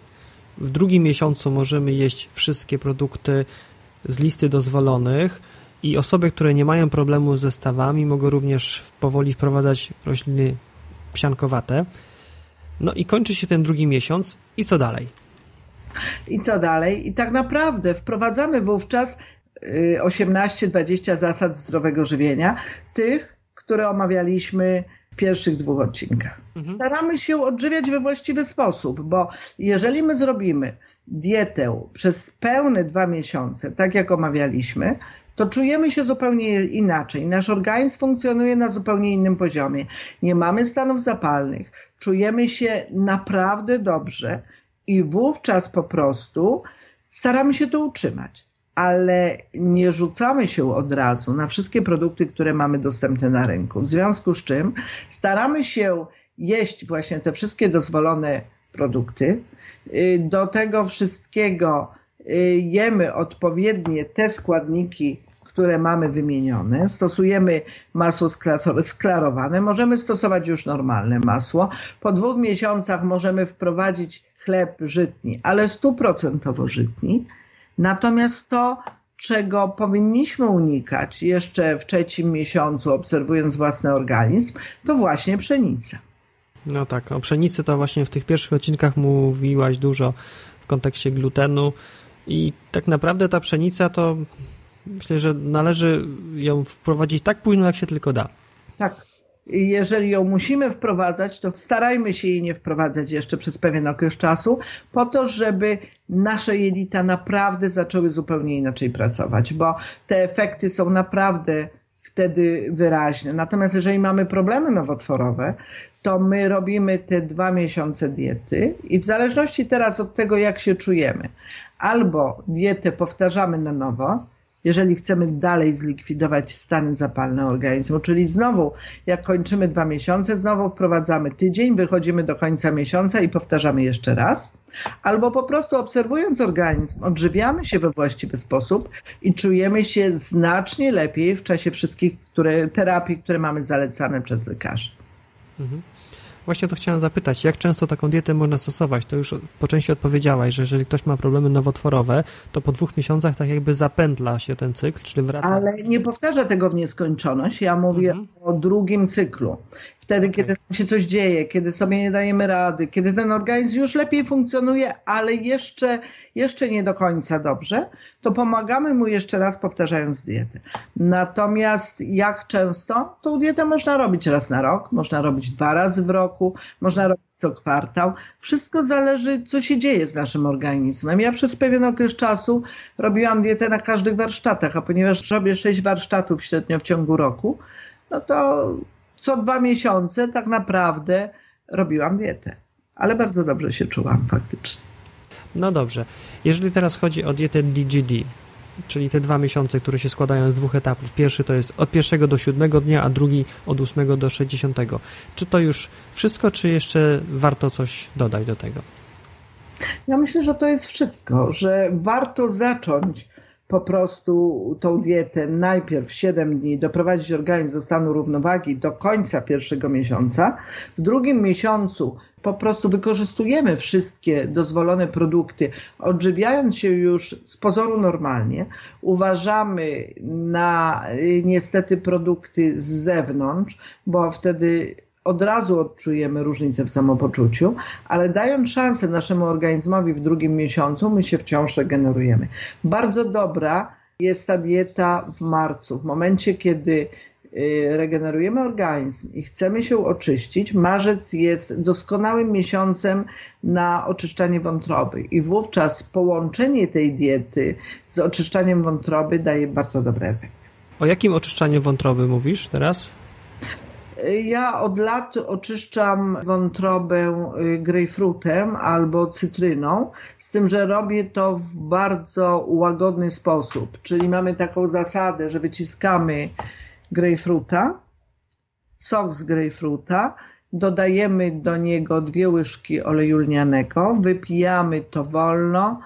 W drugim miesiącu możemy jeść wszystkie produkty z listy dozwolonych i osoby, które nie mają problemu ze stawami, mogą również powoli wprowadzać rośliny psiankowate. No i kończy się ten drugi miesiąc i co dalej? I co dalej? I tak naprawdę wprowadzamy wówczas 18-20 y, zasad zdrowego żywienia, tych, które omawialiśmy w pierwszych dwóch odcinkach. Mhm. Staramy się odżywiać we właściwy sposób, bo jeżeli my zrobimy dietę przez pełne dwa miesiące, tak jak omawialiśmy, to czujemy się zupełnie inaczej. Nasz organizm funkcjonuje na zupełnie innym poziomie. Nie mamy stanów zapalnych, czujemy się naprawdę dobrze i wówczas po prostu staramy się to utrzymać. Ale nie rzucamy się od razu na wszystkie produkty, które mamy dostępne na rynku. W związku z czym staramy się jeść właśnie te wszystkie dozwolone produkty. Y, do tego wszystkiego y, jemy odpowiednie te składniki, które mamy wymienione. Stosujemy masło sklarowane. Możemy stosować już normalne masło. Po dwóch miesiącach możemy wprowadzić chleb żytni, ale stuprocentowo żytni. Natomiast to, czego powinniśmy unikać jeszcze w trzecim miesiącu, obserwując własny organizm, to właśnie pszenica. No tak, o pszenicy to właśnie w tych pierwszych odcinkach mówiłaś dużo w kontekście glutenu i tak naprawdę ta pszenica to myślę, że należy ją wprowadzić tak późno, jak się tylko da. Tak. Jeżeli ją musimy wprowadzać, to starajmy się jej nie wprowadzać jeszcze przez pewien okres czasu, po to, żeby nasze jelita naprawdę zaczęły zupełnie inaczej pracować, bo te efekty są naprawdę wtedy wyraźne. Natomiast jeżeli mamy problemy nowotworowe, to my robimy te dwa miesiące diety i w zależności teraz od tego, jak się czujemy, albo dietę powtarzamy na nowo, jeżeli chcemy dalej zlikwidować stany zapalne organizmu. Czyli znowu, jak kończymy dwa miesiące, znowu wprowadzamy tydzień, wychodzimy do końca miesiąca i powtarzamy jeszcze raz. Albo po prostu obserwując organizm, odżywiamy się we właściwy sposób i czujemy się znacznie lepiej w czasie wszystkich które, terapii, które mamy zalecane przez lekarzy. Mhm. Właśnie to chciałem zapytać, jak często taką dietę można stosować? To już po części odpowiedziałaś, że jeżeli ktoś ma problemy nowotworowe, to po dwóch miesiącach tak jakby zapędla się ten cykl, czyli wraca. Ale nie powtarza tego w nieskończoność. Ja mówię mhm. o drugim cyklu. Wtedy, kiedy się coś dzieje, kiedy sobie nie dajemy rady, kiedy ten organizm już lepiej funkcjonuje, ale jeszcze, jeszcze nie do końca dobrze, to pomagamy mu jeszcze raz powtarzając dietę. Natomiast jak często? Tą dietę można robić raz na rok, można robić dwa razy w roku, można robić co kwartał. Wszystko zależy, co się dzieje z naszym organizmem. Ja przez pewien okres czasu robiłam dietę na każdych warsztatach, a ponieważ robię sześć warsztatów średnio w ciągu roku, no to co dwa miesiące tak naprawdę robiłam dietę. Ale bardzo dobrze się czułam faktycznie. No dobrze. Jeżeli teraz chodzi o dietę DGD, czyli te dwa miesiące, które się składają z dwóch etapów. Pierwszy to jest od pierwszego do siódmego dnia, a drugi od ósmego do sześćdziesiątego. Czy to już wszystko, czy jeszcze warto coś dodać do tego? Ja myślę, że to jest wszystko, że warto zacząć po prostu tą dietę najpierw 7 dni, doprowadzić organizm do stanu równowagi do końca pierwszego miesiąca. W drugim miesiącu po prostu wykorzystujemy wszystkie dozwolone produkty, odżywiając się już z pozoru normalnie. Uważamy na niestety produkty z zewnątrz, bo wtedy od razu odczujemy różnicę w samopoczuciu, ale dając szansę naszemu organizmowi w drugim miesiącu, my się wciąż regenerujemy. Bardzo dobra jest ta dieta w marcu, w momencie, kiedy y, regenerujemy organizm i chcemy się oczyścić, marzec jest doskonałym miesiącem na oczyszczanie wątroby i wówczas połączenie tej diety z oczyszczaniem wątroby daje bardzo dobry efekt. O jakim oczyszczaniu wątroby mówisz teraz? Ja od lat oczyszczam wątrobę y, grejpfrutem albo cytryną, z tym, że robię to w bardzo łagodny sposób. Czyli mamy taką zasadę, że wyciskamy grejpfruta, sok z grejpfruta, dodajemy do niego dwie łyżki oleju lnianego, wypijamy to wolno,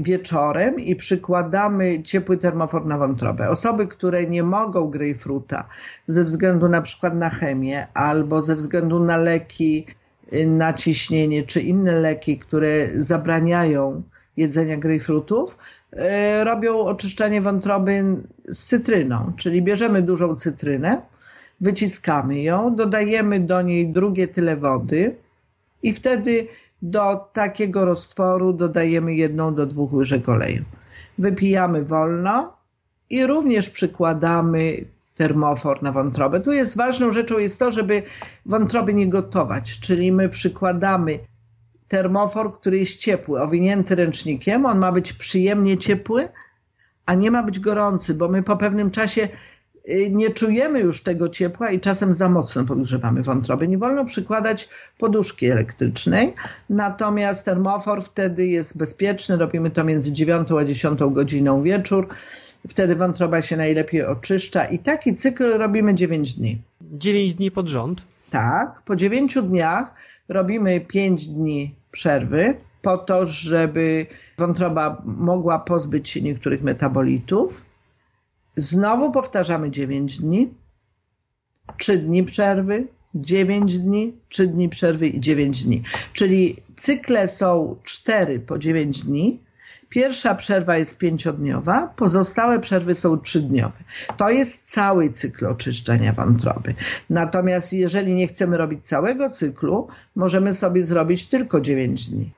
wieczorem i przykładamy ciepły termofor na wątrobę. Osoby, które nie mogą grejpfruta ze względu na przykład na chemię albo ze względu na leki y, na ciśnienie czy inne leki, które zabraniają jedzenia grejpfrutów, y, robią oczyszczanie wątroby z cytryną, czyli bierzemy dużą cytrynę, wyciskamy ją, dodajemy do niej drugie tyle wody i wtedy do takiego roztworu dodajemy jedną do dwóch łyżek oleju. Wypijamy wolno i również przykładamy termofor na wątrobę. Tu jest ważną rzeczą jest to, żeby wątroby nie gotować, czyli my przykładamy termofor, który jest ciepły, owinięty ręcznikiem, on ma być przyjemnie ciepły, a nie ma być gorący, bo my po pewnym czasie nie czujemy już tego ciepła i czasem za mocno podgrzewamy wątroby. Nie wolno przykładać poduszki elektrycznej, natomiast termofor wtedy jest bezpieczny, robimy to między 9 a 10 godziną wieczór, wtedy wątroba się najlepiej oczyszcza i taki cykl robimy 9 dni. 9 dni pod rząd? Tak, po 9 dniach robimy 5 dni przerwy po to, żeby wątroba mogła pozbyć się niektórych metabolitów. Znowu powtarzamy 9 dni, 3 dni przerwy, 9 dni, 3 dni przerwy i 9 dni. Czyli cykle są 4 po 9 dni. Pierwsza przerwa jest pięciodniowa, pozostałe przerwy są trzydniowe. To jest cały cykl oczyszczenia wątroby. Natomiast jeżeli nie chcemy robić całego cyklu, możemy sobie zrobić tylko 9 dni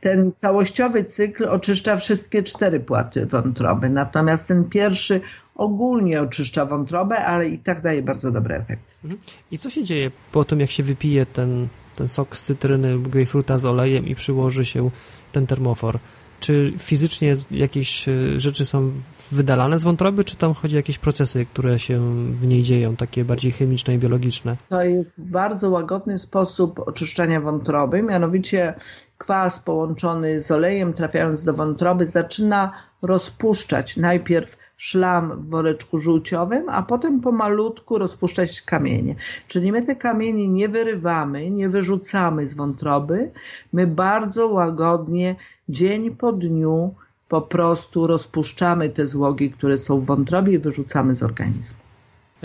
ten całościowy cykl oczyszcza wszystkie cztery płaty wątroby, natomiast ten pierwszy ogólnie oczyszcza wątrobę, ale i tak daje bardzo dobry efekt. Mhm. I co się dzieje po tym, jak się wypije ten, ten sok z cytryny, grejpfruta z olejem i przyłoży się ten termofor? Czy fizycznie jakieś e, rzeczy są wydalane z wątroby, czy tam chodzi o jakieś procesy, które się w niej dzieją, takie bardziej chemiczne i biologiczne? To jest bardzo łagodny sposób oczyszczania wątroby, mianowicie kwas połączony z olejem trafiając do wątroby zaczyna rozpuszczać najpierw szlam w woreczku żółciowym, a potem pomalutku rozpuszczać kamienie. Czyli my te kamienie nie wyrywamy, nie wyrzucamy z wątroby, my bardzo łagodnie dzień po dniu po prostu rozpuszczamy te złogi, które są w wątrobie i wyrzucamy z organizmu.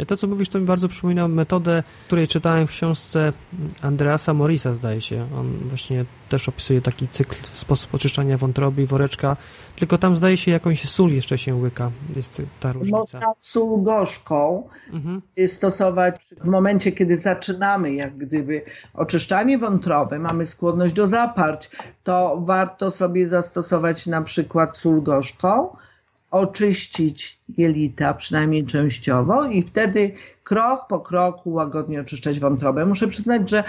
To, co mówisz, to mi bardzo przypomina metodę, której czytałem w książce Andreasa Morisa, zdaje się. On właśnie też opisuje taki cykl, sposób oczyszczania wątroby i woreczka, tylko tam zdaje się jakąś sól jeszcze się łyka. Jest ta różnica. Można sól gorzką mhm. stosować w momencie, kiedy zaczynamy jak gdyby oczyszczanie wątroby, mamy skłonność do zaparć, to warto sobie zastosować na przykład sól gorzką, oczyścić jelita, przynajmniej częściowo, i wtedy krok po kroku łagodnie oczyszczać wątrobę. Muszę przyznać, że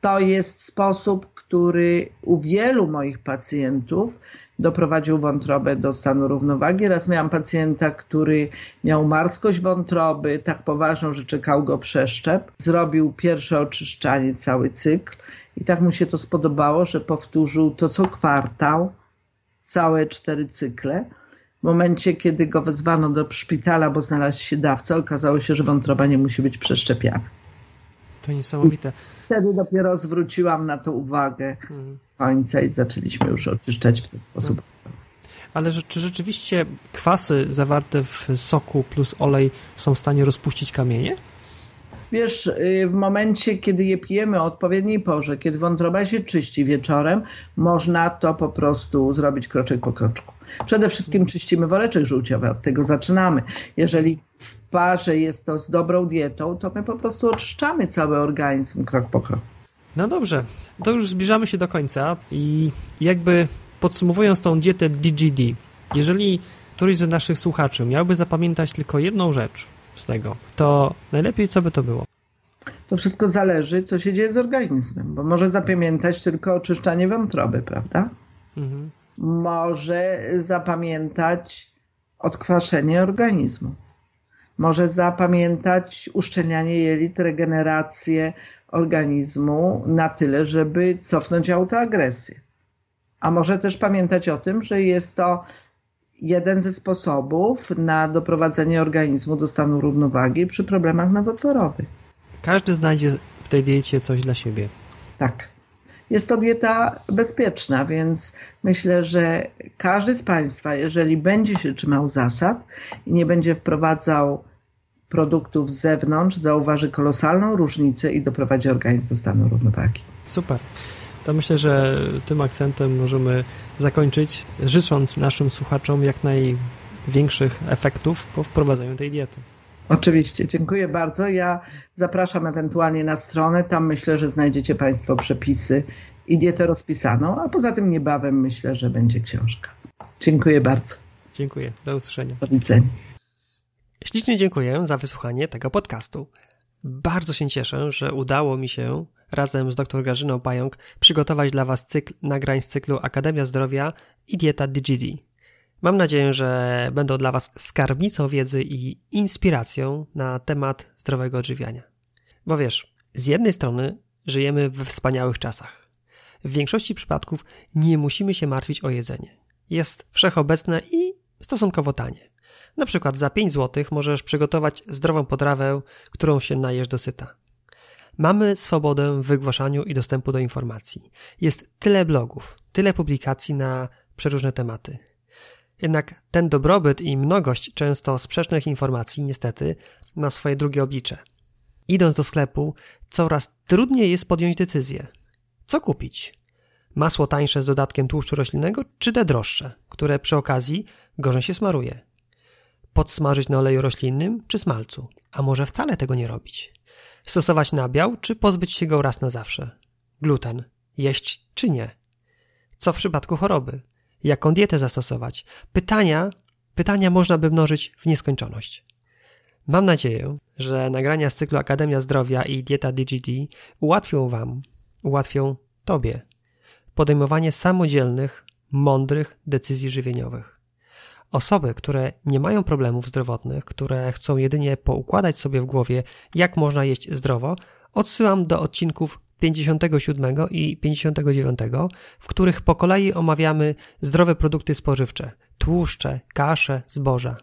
to jest sposób, który u wielu moich pacjentów doprowadził wątrobę do stanu równowagi. Raz miałam pacjenta, który miał marskość wątroby, tak poważną, że czekał go przeszczep. Zrobił pierwsze oczyszczanie, cały cykl i tak mu się to spodobało, że powtórzył to co kwartał, całe cztery cykle. W momencie, kiedy go wezwano do szpitala, bo znalazł się dawca, okazało się, że wątroba nie musi być przeszczepiana. To niesamowite. Wtedy dopiero zwróciłam na to uwagę hmm. końca i zaczęliśmy już oczyszczać w ten sposób. Ale czy rzeczywiście kwasy zawarte w soku plus olej są w stanie rozpuścić kamienie? Wiesz, y, w momencie, kiedy je pijemy o odpowiedniej porze, kiedy wątroba się czyści wieczorem, można to po prostu zrobić kroczek po kroczku. Przede wszystkim czyścimy woreczek żółciowy, od tego zaczynamy. Jeżeli w parze jest to z dobrą dietą, to my po prostu oczyszczamy cały organizm krok po kroku. No dobrze, to już zbliżamy się do końca i jakby podsumowując tą dietę DGD, jeżeli któryś z naszych słuchaczy miałby zapamiętać tylko jedną rzecz z tego, to najlepiej co by to było? To wszystko zależy, co się dzieje z organizmem, bo może zapamiętać tylko oczyszczanie wątroby, prawda? Mhm może zapamiętać odkwaszenie organizmu. Może zapamiętać uszczelnianie jelit, regenerację organizmu na tyle, żeby cofnąć autoagresję. A może też pamiętać o tym, że jest to jeden ze sposobów na doprowadzenie organizmu do stanu równowagi przy problemach nowotworowych. Każdy znajdzie w tej diecie coś dla siebie. Tak. Jest to dieta bezpieczna, więc myślę, że każdy z Państwa, jeżeli będzie się trzymał zasad i nie będzie wprowadzał produktów z zewnątrz, zauważy kolosalną różnicę i doprowadzi organizm do stanu równowagi. Super. To myślę, że tym akcentem możemy zakończyć, życząc naszym słuchaczom jak największych efektów po wprowadzeniu tej diety. Oczywiście, dziękuję bardzo. Ja zapraszam ewentualnie na stronę. Tam myślę, że znajdziecie Państwo przepisy i dietę rozpisaną, a poza tym niebawem myślę, że będzie książka. Dziękuję bardzo. Dziękuję. Do usłyszenia. Do widzenia. Ślicznie dziękuję za wysłuchanie tego podcastu. Bardzo się cieszę, że udało mi się razem z dr Grażyną Pająk przygotować dla Was cykl nagrań z cyklu Akademia Zdrowia i Dieta DGD. Mam nadzieję, że będą dla Was skarbnicą wiedzy i inspiracją na temat zdrowego odżywiania. Bo wiesz, z jednej strony żyjemy we wspaniałych czasach. W większości przypadków nie musimy się martwić o jedzenie. Jest wszechobecne i stosunkowo tanie. Na przykład za 5 zł możesz przygotować zdrową potrawę, którą się najesz dosyta. Mamy swobodę w wygłaszaniu i dostępu do informacji. Jest tyle blogów, tyle publikacji na przeróżne tematy. Jednak ten dobrobyt i mnogość często sprzecznych informacji niestety ma swoje drugie oblicze. Idąc do sklepu, coraz trudniej jest podjąć decyzję. Co kupić? Masło tańsze z dodatkiem tłuszczu roślinnego, czy te droższe, które przy okazji gorzej się smaruje? Podsmażyć na oleju roślinnym czy smalcu? A może wcale tego nie robić? Stosować nabiał, czy pozbyć się go raz na zawsze? Gluten. Jeść czy nie? Co w przypadku choroby? Jaką dietę zastosować? Pytania, pytania można by mnożyć w nieskończoność. Mam nadzieję, że nagrania z cyklu Akademia Zdrowia i Dieta DGD ułatwią Wam, ułatwią Tobie podejmowanie samodzielnych, mądrych decyzji żywieniowych. Osoby, które nie mają problemów zdrowotnych, które chcą jedynie poukładać sobie w głowie, jak można jeść zdrowo, odsyłam do odcinków 57 i 59, w których po kolei omawiamy zdrowe produkty spożywcze, tłuszcze, kasze, zboża.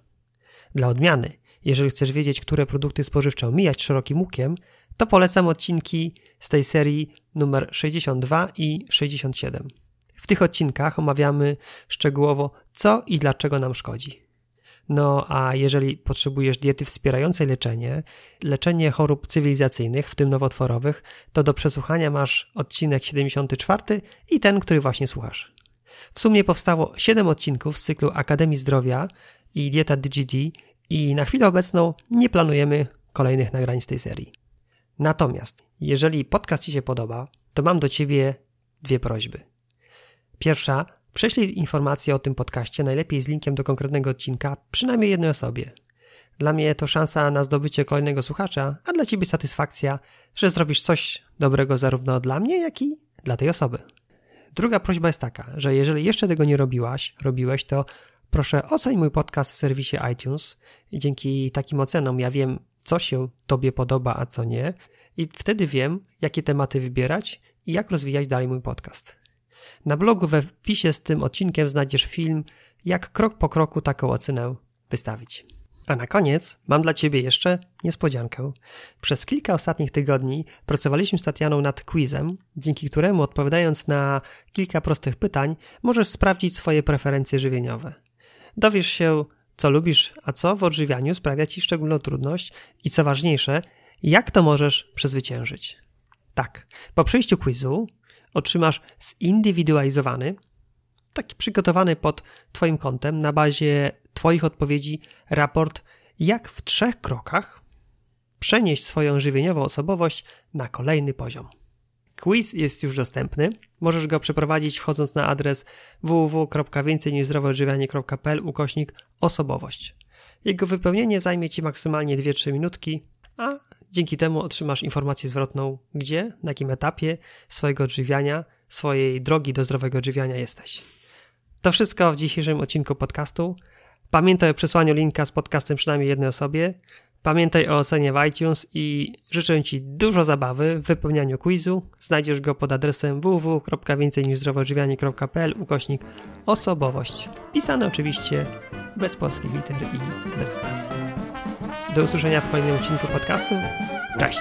Dla odmiany, jeżeli chcesz wiedzieć, które produkty spożywcze omijać szerokim łukiem, to polecam odcinki z tej serii numer 62 i 67. W tych odcinkach omawiamy szczegółowo, co i dlaczego nam szkodzi. No a jeżeli potrzebujesz diety wspierającej leczenie, leczenie chorób cywilizacyjnych, w tym nowotworowych, to do przesłuchania masz odcinek 74 i ten, który właśnie słuchasz. W sumie powstało 7 odcinków z cyklu Akademii Zdrowia i Dieta DGD i na chwilę obecną nie planujemy kolejnych nagrań z tej serii. Natomiast, jeżeli podcast Ci się podoba, to mam do Ciebie dwie prośby. Pierwsza, prześlij informację o tym podcaście, najlepiej z linkiem do konkretnego odcinka, przynajmniej jednej osobie. Dla mnie to szansa na zdobycie kolejnego słuchacza, a dla Ciebie satysfakcja, że zrobisz coś dobrego zarówno dla mnie, jak i dla tej osoby. Druga prośba jest taka, że jeżeli jeszcze tego nie robiłaś, robiłeś, to proszę oceń mój podcast w serwisie iTunes. Dzięki takim ocenom ja wiem, co się Tobie podoba, a co nie, i wtedy wiem, jakie tematy wybierać i jak rozwijać dalej mój podcast. Na blogu we wpisie z tym odcinkiem znajdziesz film, jak krok po kroku taką ocenę wystawić. A na koniec mam dla Ciebie jeszcze niespodziankę. Przez kilka ostatnich tygodni pracowaliśmy z Tatianą nad quizem, dzięki któremu odpowiadając na kilka prostych pytań możesz sprawdzić swoje preferencje żywieniowe. Dowiesz się, co lubisz, a co w odżywianiu sprawia Ci szczególną trudność i co ważniejsze, jak to możesz przezwyciężyć. Tak, po przejściu quizu otrzymasz zindywidualizowany, taki przygotowany pod Twoim kątem na bazie Twoich odpowiedzi raport, jak w trzech krokach przenieść swoją żywieniową osobowość na kolejny poziom. Quiz jest już dostępny. Możesz go przeprowadzić wchodząc na adres www.więcejniżzdrowoodżywianie.pl ukośnik osobowość. Jego wypełnienie zajmie Ci maksymalnie 2-3 minutki, a dzięki temu otrzymasz informację zwrotną, gdzie, na jakim etapie swojego odżywiania, swojej drogi do zdrowego odżywiania jesteś. To wszystko w dzisiejszym odcinku podcastu. Pamiętaj o przesłaniu linka z podcastem przynajmniej jednej osobie. Pamiętaj o ocenie w iTunes i życzę Ci dużo zabawy w wypełnianiu quizu. Znajdziesz go pod adresem www.więcejniżzdrowoodżywianie.pl ukośnik osobowość. Pisane oczywiście bez polskich liter i bez spacji. Do usłyszenia w kolejnym odcinku podcastu. Cześć!